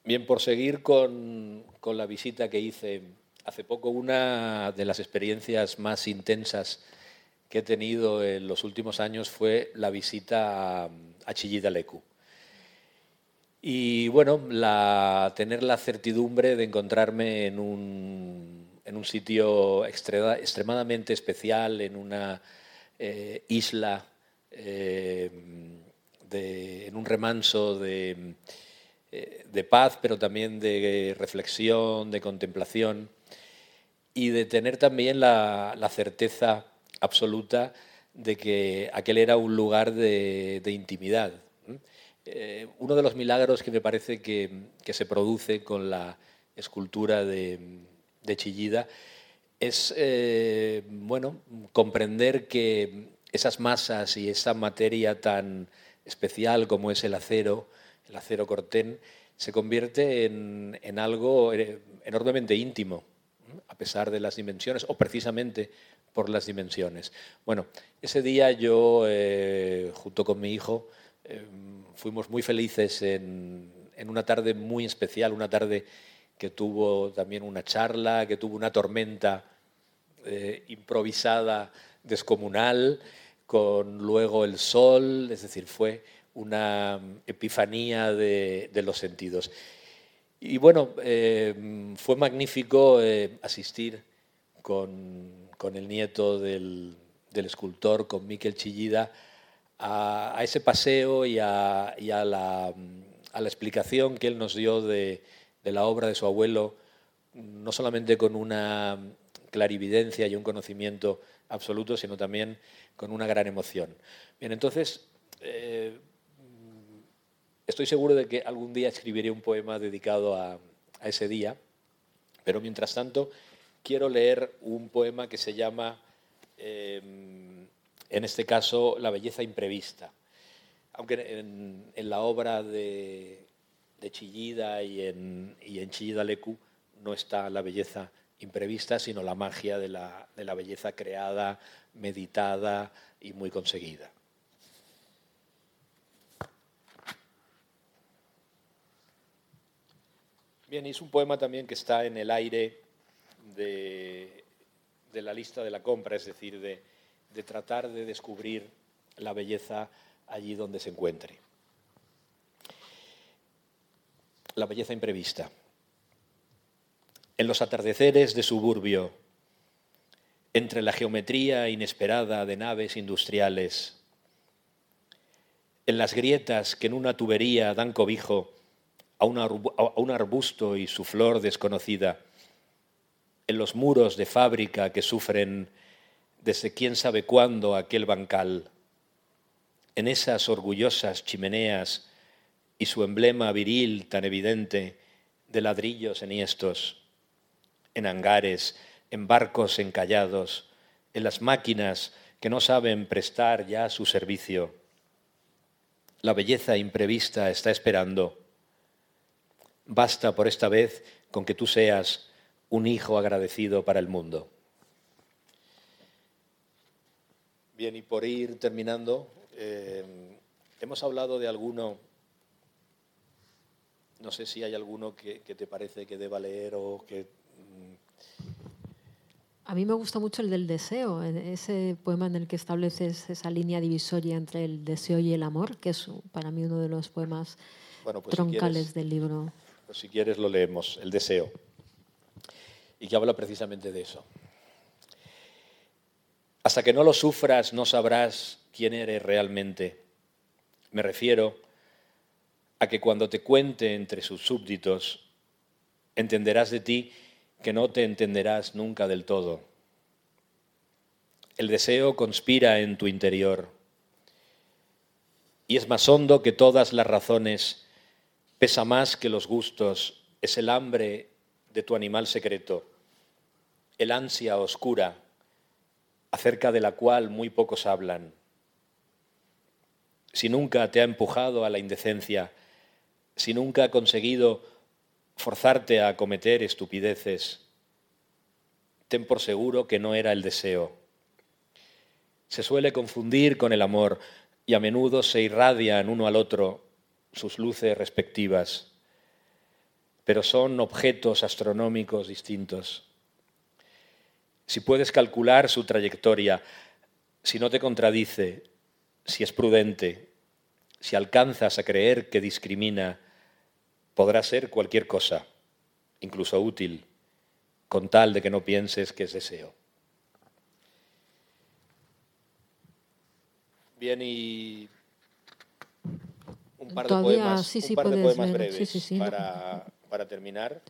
Bien, por seguir con, con la visita que hice hace poco una de las experiencias más intensas que he tenido en los últimos años fue la visita a Chillida Lecu. Y bueno, tener la certidumbre de encontrarme en un, en un sitio extremadamente especial, en una eh, isla, eh, en un remanso eh, de paz, pero también de reflexión, de contemplación y de tener también la, certeza absoluta de que aquel era un lugar de, intimidad. Eh, uno de los milagros que me parece que, se produce con la escultura de, Chillida es eh, bueno, comprender que esas masas y esa materia tan especial como es el acero, el acero cortén, se convierte en algo eh, enormemente íntimo a pesar de las dimensiones o precisamente por las dimensiones. Bueno, ese día yo, eh, junto con mi hijo, eh, fuimos muy felices en, una tarde muy especial, una tarde que tuvo también una charla, que tuvo una tormenta eh, improvisada, descomunal, con luego el sol, es decir, fue una epifanía de los sentidos. Y bueno, eh, fue magnífico eh, asistir con, el nieto del, escultor, con Miquel Chillida, a, ese paseo y, a, la, explicación que él nos dio de, la obra de su abuelo, no solamente con una clarividencia y un conocimiento absoluto, sino también con una gran emoción. Bien, entonces, eh, Estoy seguro de que algún día escribiré un poema dedicado a, ese día, pero mientras tanto quiero leer un poema que se llama, em, en este caso, La belleza imprevista. Aunque en, la obra de, Chillida y en, Chillida Lecu no está la belleza imprevista, sino la magia de la belleza creada, meditada y muy conseguida. Bien, es un poema también que está en el aire de, la lista de la compra, es decir, de, tratar de descubrir la belleza allí donde se encuentre. La belleza imprevista. En los atardeceres de suburbio, entre la geometría inesperada de naves industriales, en las grietas que en una tubería dan cobijo a un arbusto y su flor desconocida, en los muros de fábrica que sufren desde quién sabe cuándo aquel bancal, en esas orgullosas chimeneas y su emblema viril tan evidente de ladrillos enhiestos, en hangares, en barcos encallados, en las máquinas que no saben prestar ya su servicio. La belleza imprevista está esperando. Basta por esta vez con que tú seas un hijo agradecido para el mundo. Bien, y por ir terminando, eh, hemos hablado de alguno, no sé si hay alguno que, te parece que deba leer o que... Mm. A mí me gusta mucho el del deseo, ese poema en el que estableces esa línea divisoria entre el deseo y el amor, que es para mí uno de los poemas pues troncales del libro. Pues si quieres lo leemos, el deseo, y que habla precisamente de eso. Hasta que no lo sufras no sabrás quién eres realmente. Me refiero a que cuando te cuente entre sus súbditos, entenderás de ti que no te entenderás nunca del todo. El deseo conspira en tu interior y es más hondo que todas las razones, pesa más que los gustos, es el hambre de tu animal secreto, el ansia oscura acerca de la cual muy pocos hablan. Si nunca te ha empujado a la indecencia, si nunca ha conseguido forzarte a cometer estupideces, ten por seguro que no era el deseo. Se suele confundir con el amor y a menudo se irradian uno al otro sus luces respectivas, pero son objetos astronómicos distintos si puedes calcular su trayectoria, si no te contradice, si es prudente, si alcanzas a creer que discrimina, podrá ser cualquier cosa, incluso útil, con tal de que no pienses que es deseo. Bien, y un par de poemas, un par de poemas breves para, para terminar.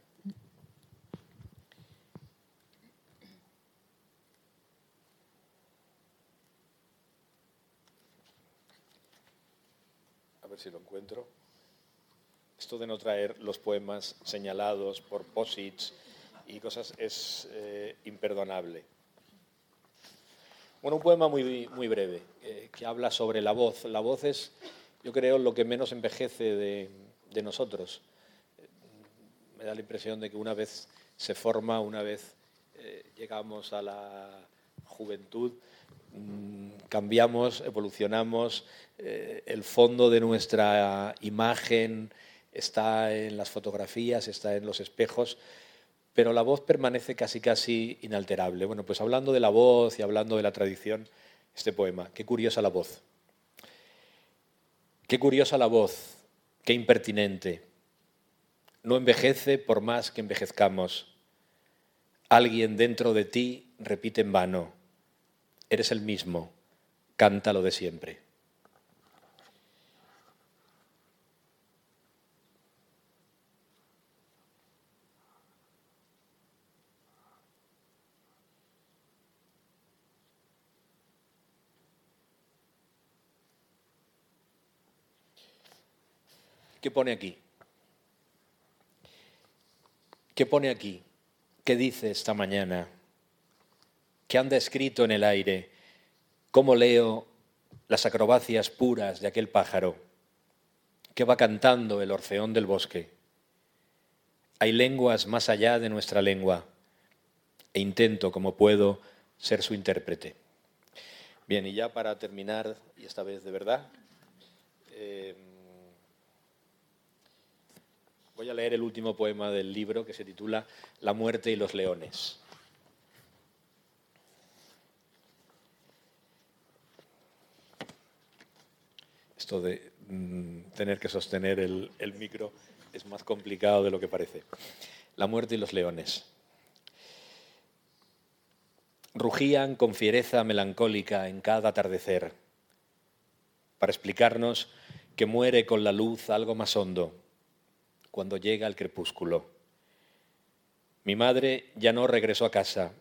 ver si lo encuentro. Esto de no traer los poemas señalados por posits y cosas es eh, imperdonable. Bueno, un poema muy, muy breve, eh, que habla sobre la voz. La voz es, yo creo, lo que menos envejece de, nosotros. Me da la impresión de que una vez se forma, una vez eh, llegamos a la juventud, Mm, cambiamos, evolucionamos, eh, el fondo de nuestra imagen está en las fotografías, está en los espejos, pero la voz permanece casi casi inalterable. Bueno, pues hablando de la voz y hablando de la tradición, este poema, qué curiosa la voz. Qué curiosa la voz, qué impertinente. No envejece por más que envejezcamos. Alguien dentro de ti repite en vano eres el mismo, cántalo de siempre. ¿Qué pone aquí? ¿Qué pone aquí? ¿Qué dice esta mañana? que anda escrito en el aire, cómo leo las acrobacias puras de aquel pájaro que va cantando el orfeón del bosque. Hay lenguas más allá de nuestra lengua e intento, como puedo, ser su intérprete. Bien, y ya para terminar, y esta vez de verdad, eh, voy a leer el último poema del libro que se titula La muerte y los leones. Esto de mm, tener que sostener el, el micro es más complicado de lo que parece. La muerte y los leones. Rugían con fiereza melancólica en cada atardecer para explicarnos que muere con la luz algo más hondo cuando llega el crepúsculo. Mi madre ya no regresó a casa.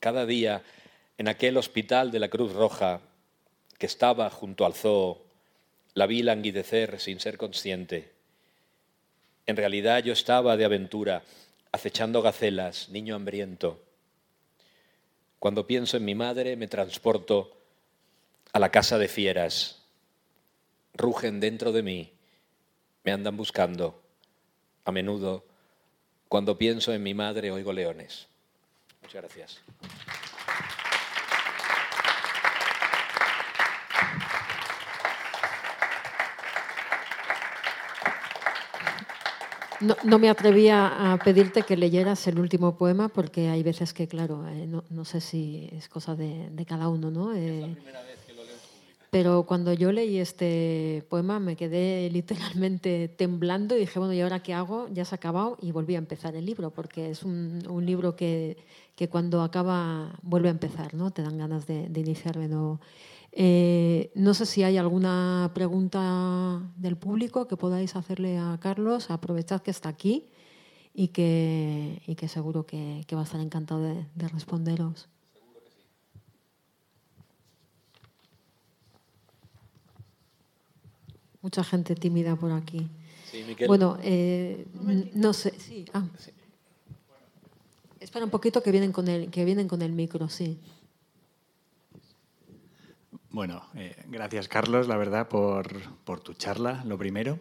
Cada día, en aquel hospital de la Cruz Roja que estaba junto al zoo, la vi languidecer sin ser consciente. En realidad yo estaba de aventura, acechando gacelas, niño hambriento. Cuando pienso en mi madre me transporto a la casa de fieras. Rugen dentro de mí, me andan buscando. A menudo, cuando pienso en mi madre, oigo leones. Muchas gracias. No, me atrevía a pedirte que leyeras el último poema porque hay veces que, claro, eh, no, sé si es cosa de, cada uno, ¿no? Eh, pero cuando yo leí este poema me quedé literalmente temblando y dije, bueno, ¿y ahora qué hago? Ya se ha acabado y volví a empezar el libro, porque es un, libro que, cuando acaba vuelve a empezar, ¿no? Te dan ganas de, de iniciar de nuevo. Eh, no sé si hay alguna pregunta del público que podáis hacerle a Carlos. Aprovechad que está aquí y que, que seguro que, va a estar encantado de, responderos. Mucha gente tímida por aquí. Bueno, eh, no sé. Ah. Espera un poquito que vienen con el, que vienen con el micro, sí. Bueno, eh, gracias Carlos, la verdad, por, tu charla, lo primero.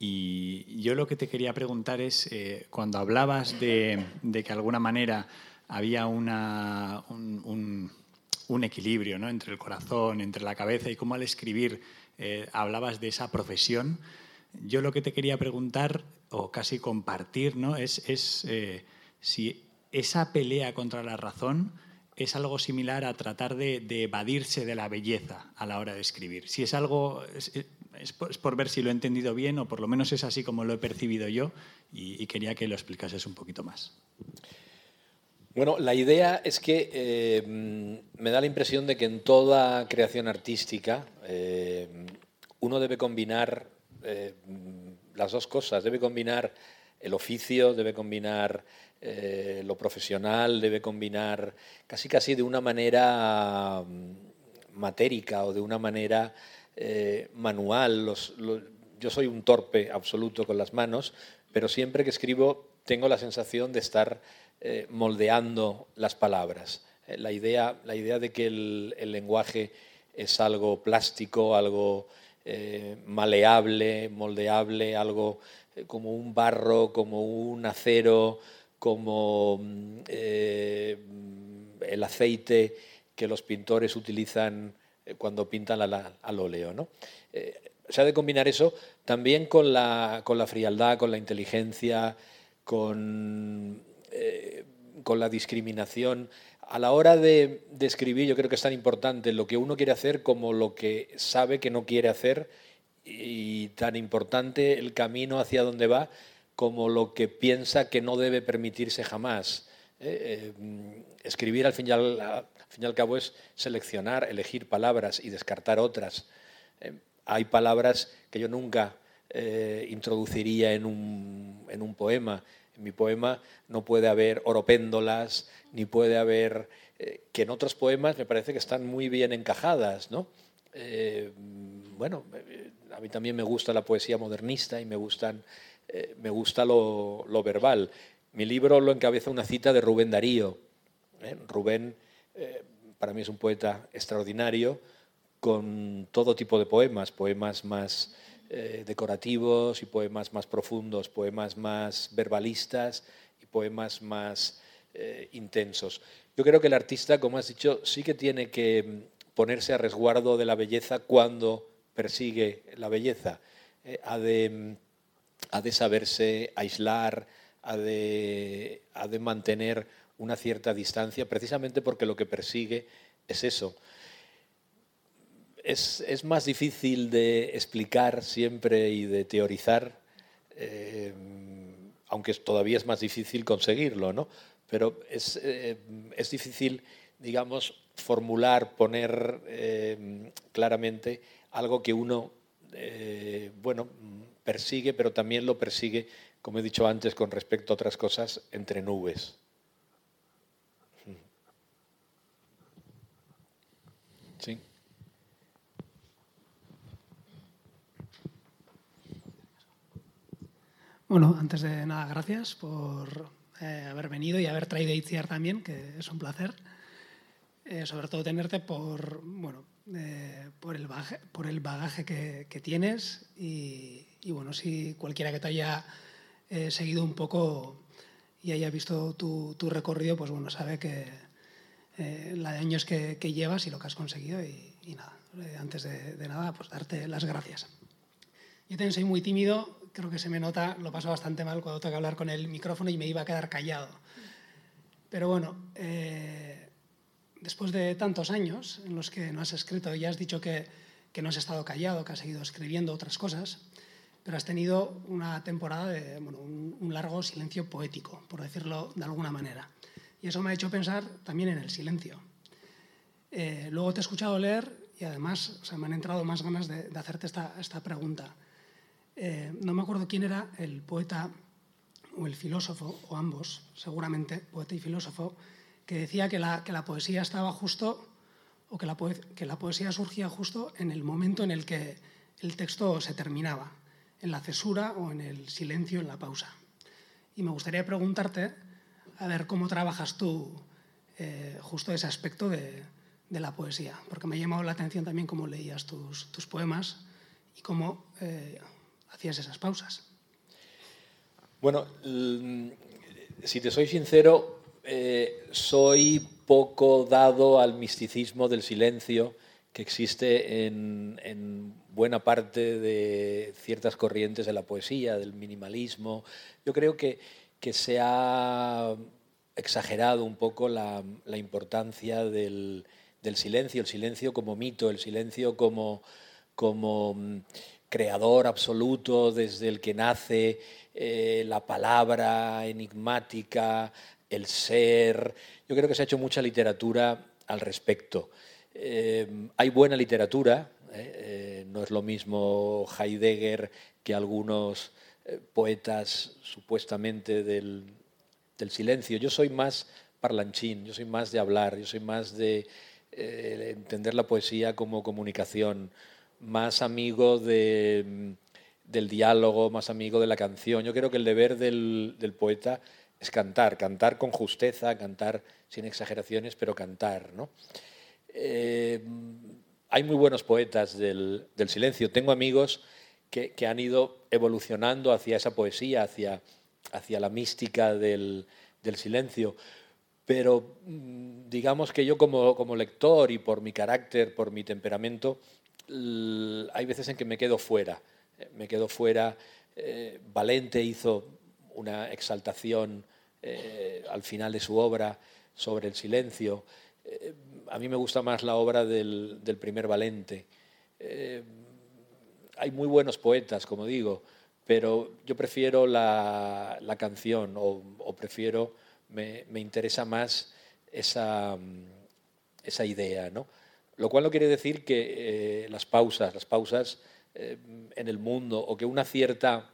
Y yo lo que te quería preguntar es, eh, cuando hablabas de, que de alguna manera había una, un, equilibrio ¿no? entre el corazón, entre la cabeza y cómo al escribir eh, hablabas de esa profesión, yo lo que te quería preguntar, o casi compartir, ¿no? es, es si esa pelea contra la razón es algo similar a tratar de, evadirse de la belleza a la hora de escribir. Si es algo, es, por, ver si lo he entendido bien o por lo menos es así como lo he percibido yo y, quería que lo explicases un poquito más. Bueno, la idea es que eh, me da la impresión de que en toda creación artística eh, uno debe combinar eh, las dos cosas, debe combinar el oficio, debe combinar lo profesional debe combinar casi casi de una manera mm, matérica o de una manera manual. yo soy un torpe absoluto con las manos, pero siempre que escribo tengo la sensación de estar eh, moldeando las palabras. la, idea, la idea de que el, lenguaje es algo plástico, algo maleable, moldeable, algo como un barro, como un acero, como eh, el aceite que los pintores utilizan eh, cuando pintan al, óleo. ¿no? Eh, se ha de combinar eso también con la, con la frialdad, con la inteligencia, con, con la discriminación. A la hora de, escribir, yo creo que es tan importante lo que uno quiere hacer como lo que sabe que no quiere hacer y tan importante el camino hacia donde va como lo que piensa que no debe permitirse jamás. Eh, eh, escribir al fin, y al, fin, y al, cabo es seleccionar, elegir palabras y descartar otras. Eh, hay palabras que yo nunca introduciría en un, en un, poema. En mi poema no puede haber oropéndolas, ni puede haber... que en otros poemas me parece que están muy bien encajadas. ¿no? bueno, a mí también me gusta la poesía modernista y me gustan eh, me gusta lo, verbal. Mi libro lo encabeza una cita de Rubén Darío. ¿eh? Rubén eh, para mí es un poeta extraordinario con todo tipo de poemas, poemas más decorativos y poemas más profundos, poemas más verbalistas y poemas más intensos. Yo creo que el artista, como has dicho, sí que tiene que ponerse a resguardo de la belleza cuando persigue la belleza. ha de ha de saberse aislar, ha de, de mantener una cierta distancia, precisamente porque lo que persigue es eso. Es, más difícil de explicar siempre y de teorizar, eh, aunque todavía es más difícil conseguirlo, ¿no? Pero es, eh, difícil, digamos, formular, poner eh, claramente algo que uno, bueno, persigue, pero también lo persigue, como he dicho antes, con respecto a otras cosas, entre nubes. Sí. Bueno, antes de nada, gracias por eh, haber venido y haber traído a Itziar también, que es un placer. Eh, sobre todo tenerte por, bueno, eh, por, el bagaje, por el bagaje que, que tienes y, y, bueno, si cualquiera que te haya seguido un poco y haya visto tu, tu recorrido, pues bueno, sabe que la de años que, que, llevas y lo que has conseguido y, y nada, antes de, de nada, pues darte las gracias. Yo también soy muy tímido, creo que se me nota, lo paso bastante mal cuando que hablar con el micrófono y me iba a quedar callado. Pero bueno, eh, después de tantos años en los que no has escrito, ya has dicho que, que, no has estado callado, que has seguido escribiendo otras cosas, pero has tenido una temporada de bueno, un, un, largo silencio poético, por decirlo de alguna manera. Y eso me ha hecho pensar también en el silencio. Eh, luego te he escuchado leer y además o sea, me han entrado más ganas de, de hacerte esta, esta pregunta. Eh, no me acuerdo quién era el poeta o el filósofo, o ambos, seguramente, poeta y filósofo, que decía que la, que la poesía estaba justo, o que la, que la, poesía surgía justo en el momento en el que el texto se terminaba, en la cesura o en el silencio, en la pausa. Y me gustaría preguntarte, a ver cómo trabajas tú eh, justo ese aspecto de, de, la poesía, porque me ha llamado la atención también cómo leías tus, tus poemas y cómo eh, hacías esas pausas? Bueno, si te soy sincero, eh, soy poco dado al misticismo del silencio que existe en, en, buena parte de ciertas corrientes de la poesía, del minimalismo. Yo creo que, que se ha exagerado un poco la, la importancia del, del, silencio, el silencio como mito, el silencio como, como creador absoluto desde el que nace eh, la palabra enigmática, el ser. Yo creo que se ha hecho mucha literatura al respecto. Eh, hay buena literatura, ¿eh? no es lo mismo Heidegger que algunos poetas supuestamente del, del, silencio. Yo soy más parlanchín, yo soy más de hablar, yo soy más de entender la poesía como comunicación más amigo de, del diálogo, más amigo de la canción. Yo creo que el deber del, poeta es cantar, cantar con justeza, cantar sin exageraciones, pero cantar. ¿no? Eh, hay muy buenos poetas del, silencio. Tengo amigos que, han ido evolucionando hacia esa poesía, hacia, la mística del, silencio. Pero mm, digamos que yo como lector y por mi carácter, por mi temperamento, hay veces en que me quedo fuera. Me quedo fuera. Eh, Valente hizo una exaltación eh, al final de su obra sobre el silencio. Eh, a mí me gusta más la obra del, primer Valente. Eh, hay muy buenos poetas, como digo, pero yo prefiero la, la canción o, o prefiero, me, me, interesa más esa, esa idea, ¿no? Lo cual no quiere decir que eh, las pausas, las pausas eh, en el mundo o que una cierta,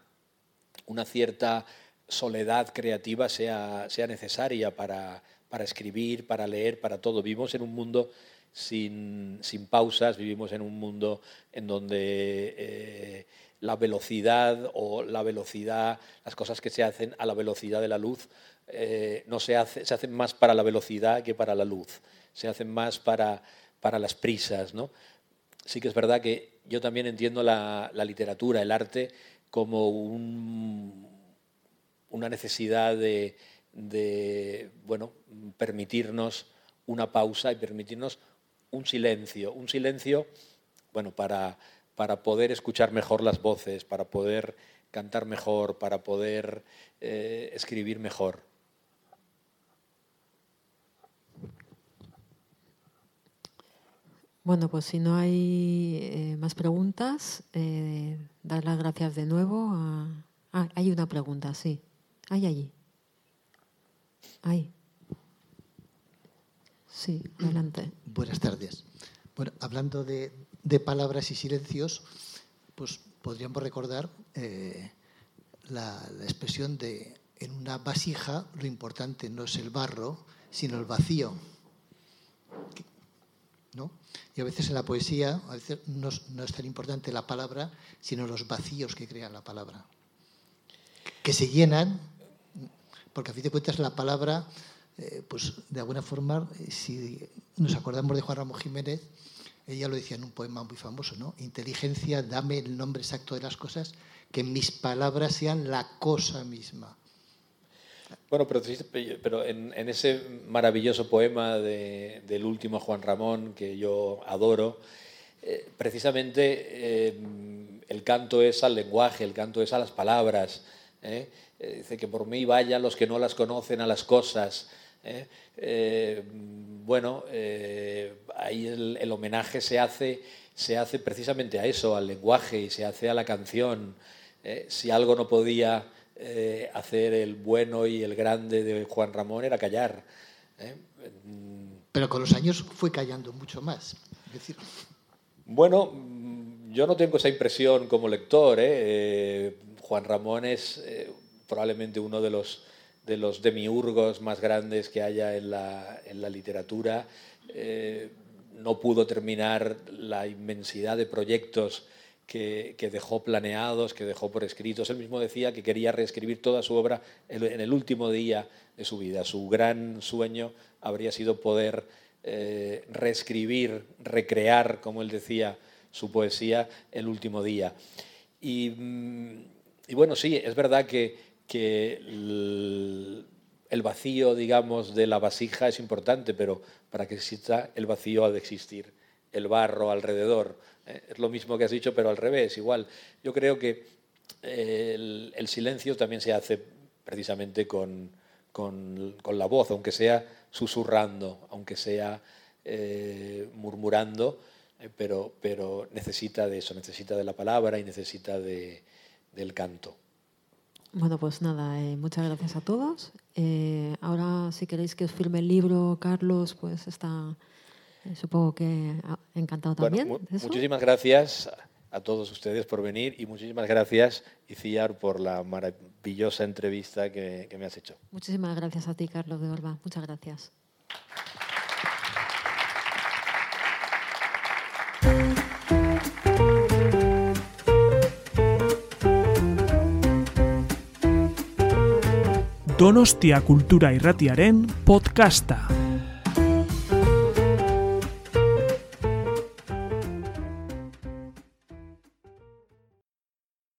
una cierta soledad creativa sea, sea necesaria para, para, escribir, para leer, para todo. Vivimos en un mundo sin, sin pausas, vivimos en un mundo en donde eh, la velocidad o la velocidad, las cosas que se hacen a la velocidad de la luz, no se, hace, se hacen más para la velocidad que para la luz. Se hacen más para para las prisas. ¿no? Sí que es verdad que yo también entiendo la, literatura, el arte, como un, una necesidad de, de bueno, permitirnos una pausa y permitirnos un silencio, un silencio bueno, para, para poder escuchar mejor las voces, para poder cantar mejor, para poder eh, escribir mejor. Bueno, pues si no hay eh, más preguntas, eh, dar las gracias de nuevo a... Ah, hay una pregunta, sí. Hay allí. Hay. Sí, adelante. Buenas tardes. Bueno, hablando de, palabras y silencios, pues podríamos recordar eh, la, expresión de en una vasija lo importante no es el barro, sino el vacío. Y a veces en la poesía a veces no, es tan importante la palabra, sino los vacíos que crean la palabra. Que se llenan, porque a fin de cuentas la palabra, eh, pues de alguna forma, eh, si nos acordamos de Juan Ramón Jiménez, ella lo decía en un poema muy famoso, ¿no? Inteligencia, dame el nombre exacto de las cosas, que mis palabras sean la cosa misma. Bueno, pero, en, ese maravilloso poema del último Juan Ramón, que yo adoro, eh, precisamente eh, el canto es al lenguaje, el canto es a las palabras. ¿eh? dice que por mí vayan los que no las conocen a las cosas. bueno, ahí el, homenaje se hace, se hace precisamente a eso, al lenguaje y se hace a la canción. si algo no podía eh, hacer el bueno y el grande de Juan Ramón era callar. ¿eh? Pero con los años fue callando mucho más. Decir... Bueno, yo no tengo esa impresión como lector. ¿eh? Juan Ramón es probablemente uno de los, de los demiurgos más grandes que haya en la, en la literatura. no pudo terminar la inmensidad de proyectos que, dejó planeados, que dejó por escritos. Él mismo decía que quería reescribir toda su obra en el último día de su vida. Su gran sueño habría sido poder eh, reescribir, recrear, como él decía, su poesía el último día. Y, mm, bueno, sí, es verdad que, el, el vacío, digamos, de la vasija es importante, pero para que exista el vacío ha de existir el barro alrededor eh, es lo mismo que has dicho, pero al revés, igual. Yo creo que eh, el, silencio también se hace precisamente con, la voz, aunque sea susurrando, aunque sea eh, murmurando, pero, pero necesita de eso, necesita de la palabra y necesita de, del canto. Bueno, pues nada, muchas gracias a todos. ahora, si queréis que os firme el libro, Carlos, pues está supongo que ha encantado también. Muchísimas gracias a todos ustedes por venir y muchísimas gracias, Iciar, por la maravillosa entrevista que, que me has hecho. Muchísimas gracias a ti, Carlos de Olva. Muchas gracias. Donostia Kultura Irratiaren podcasta.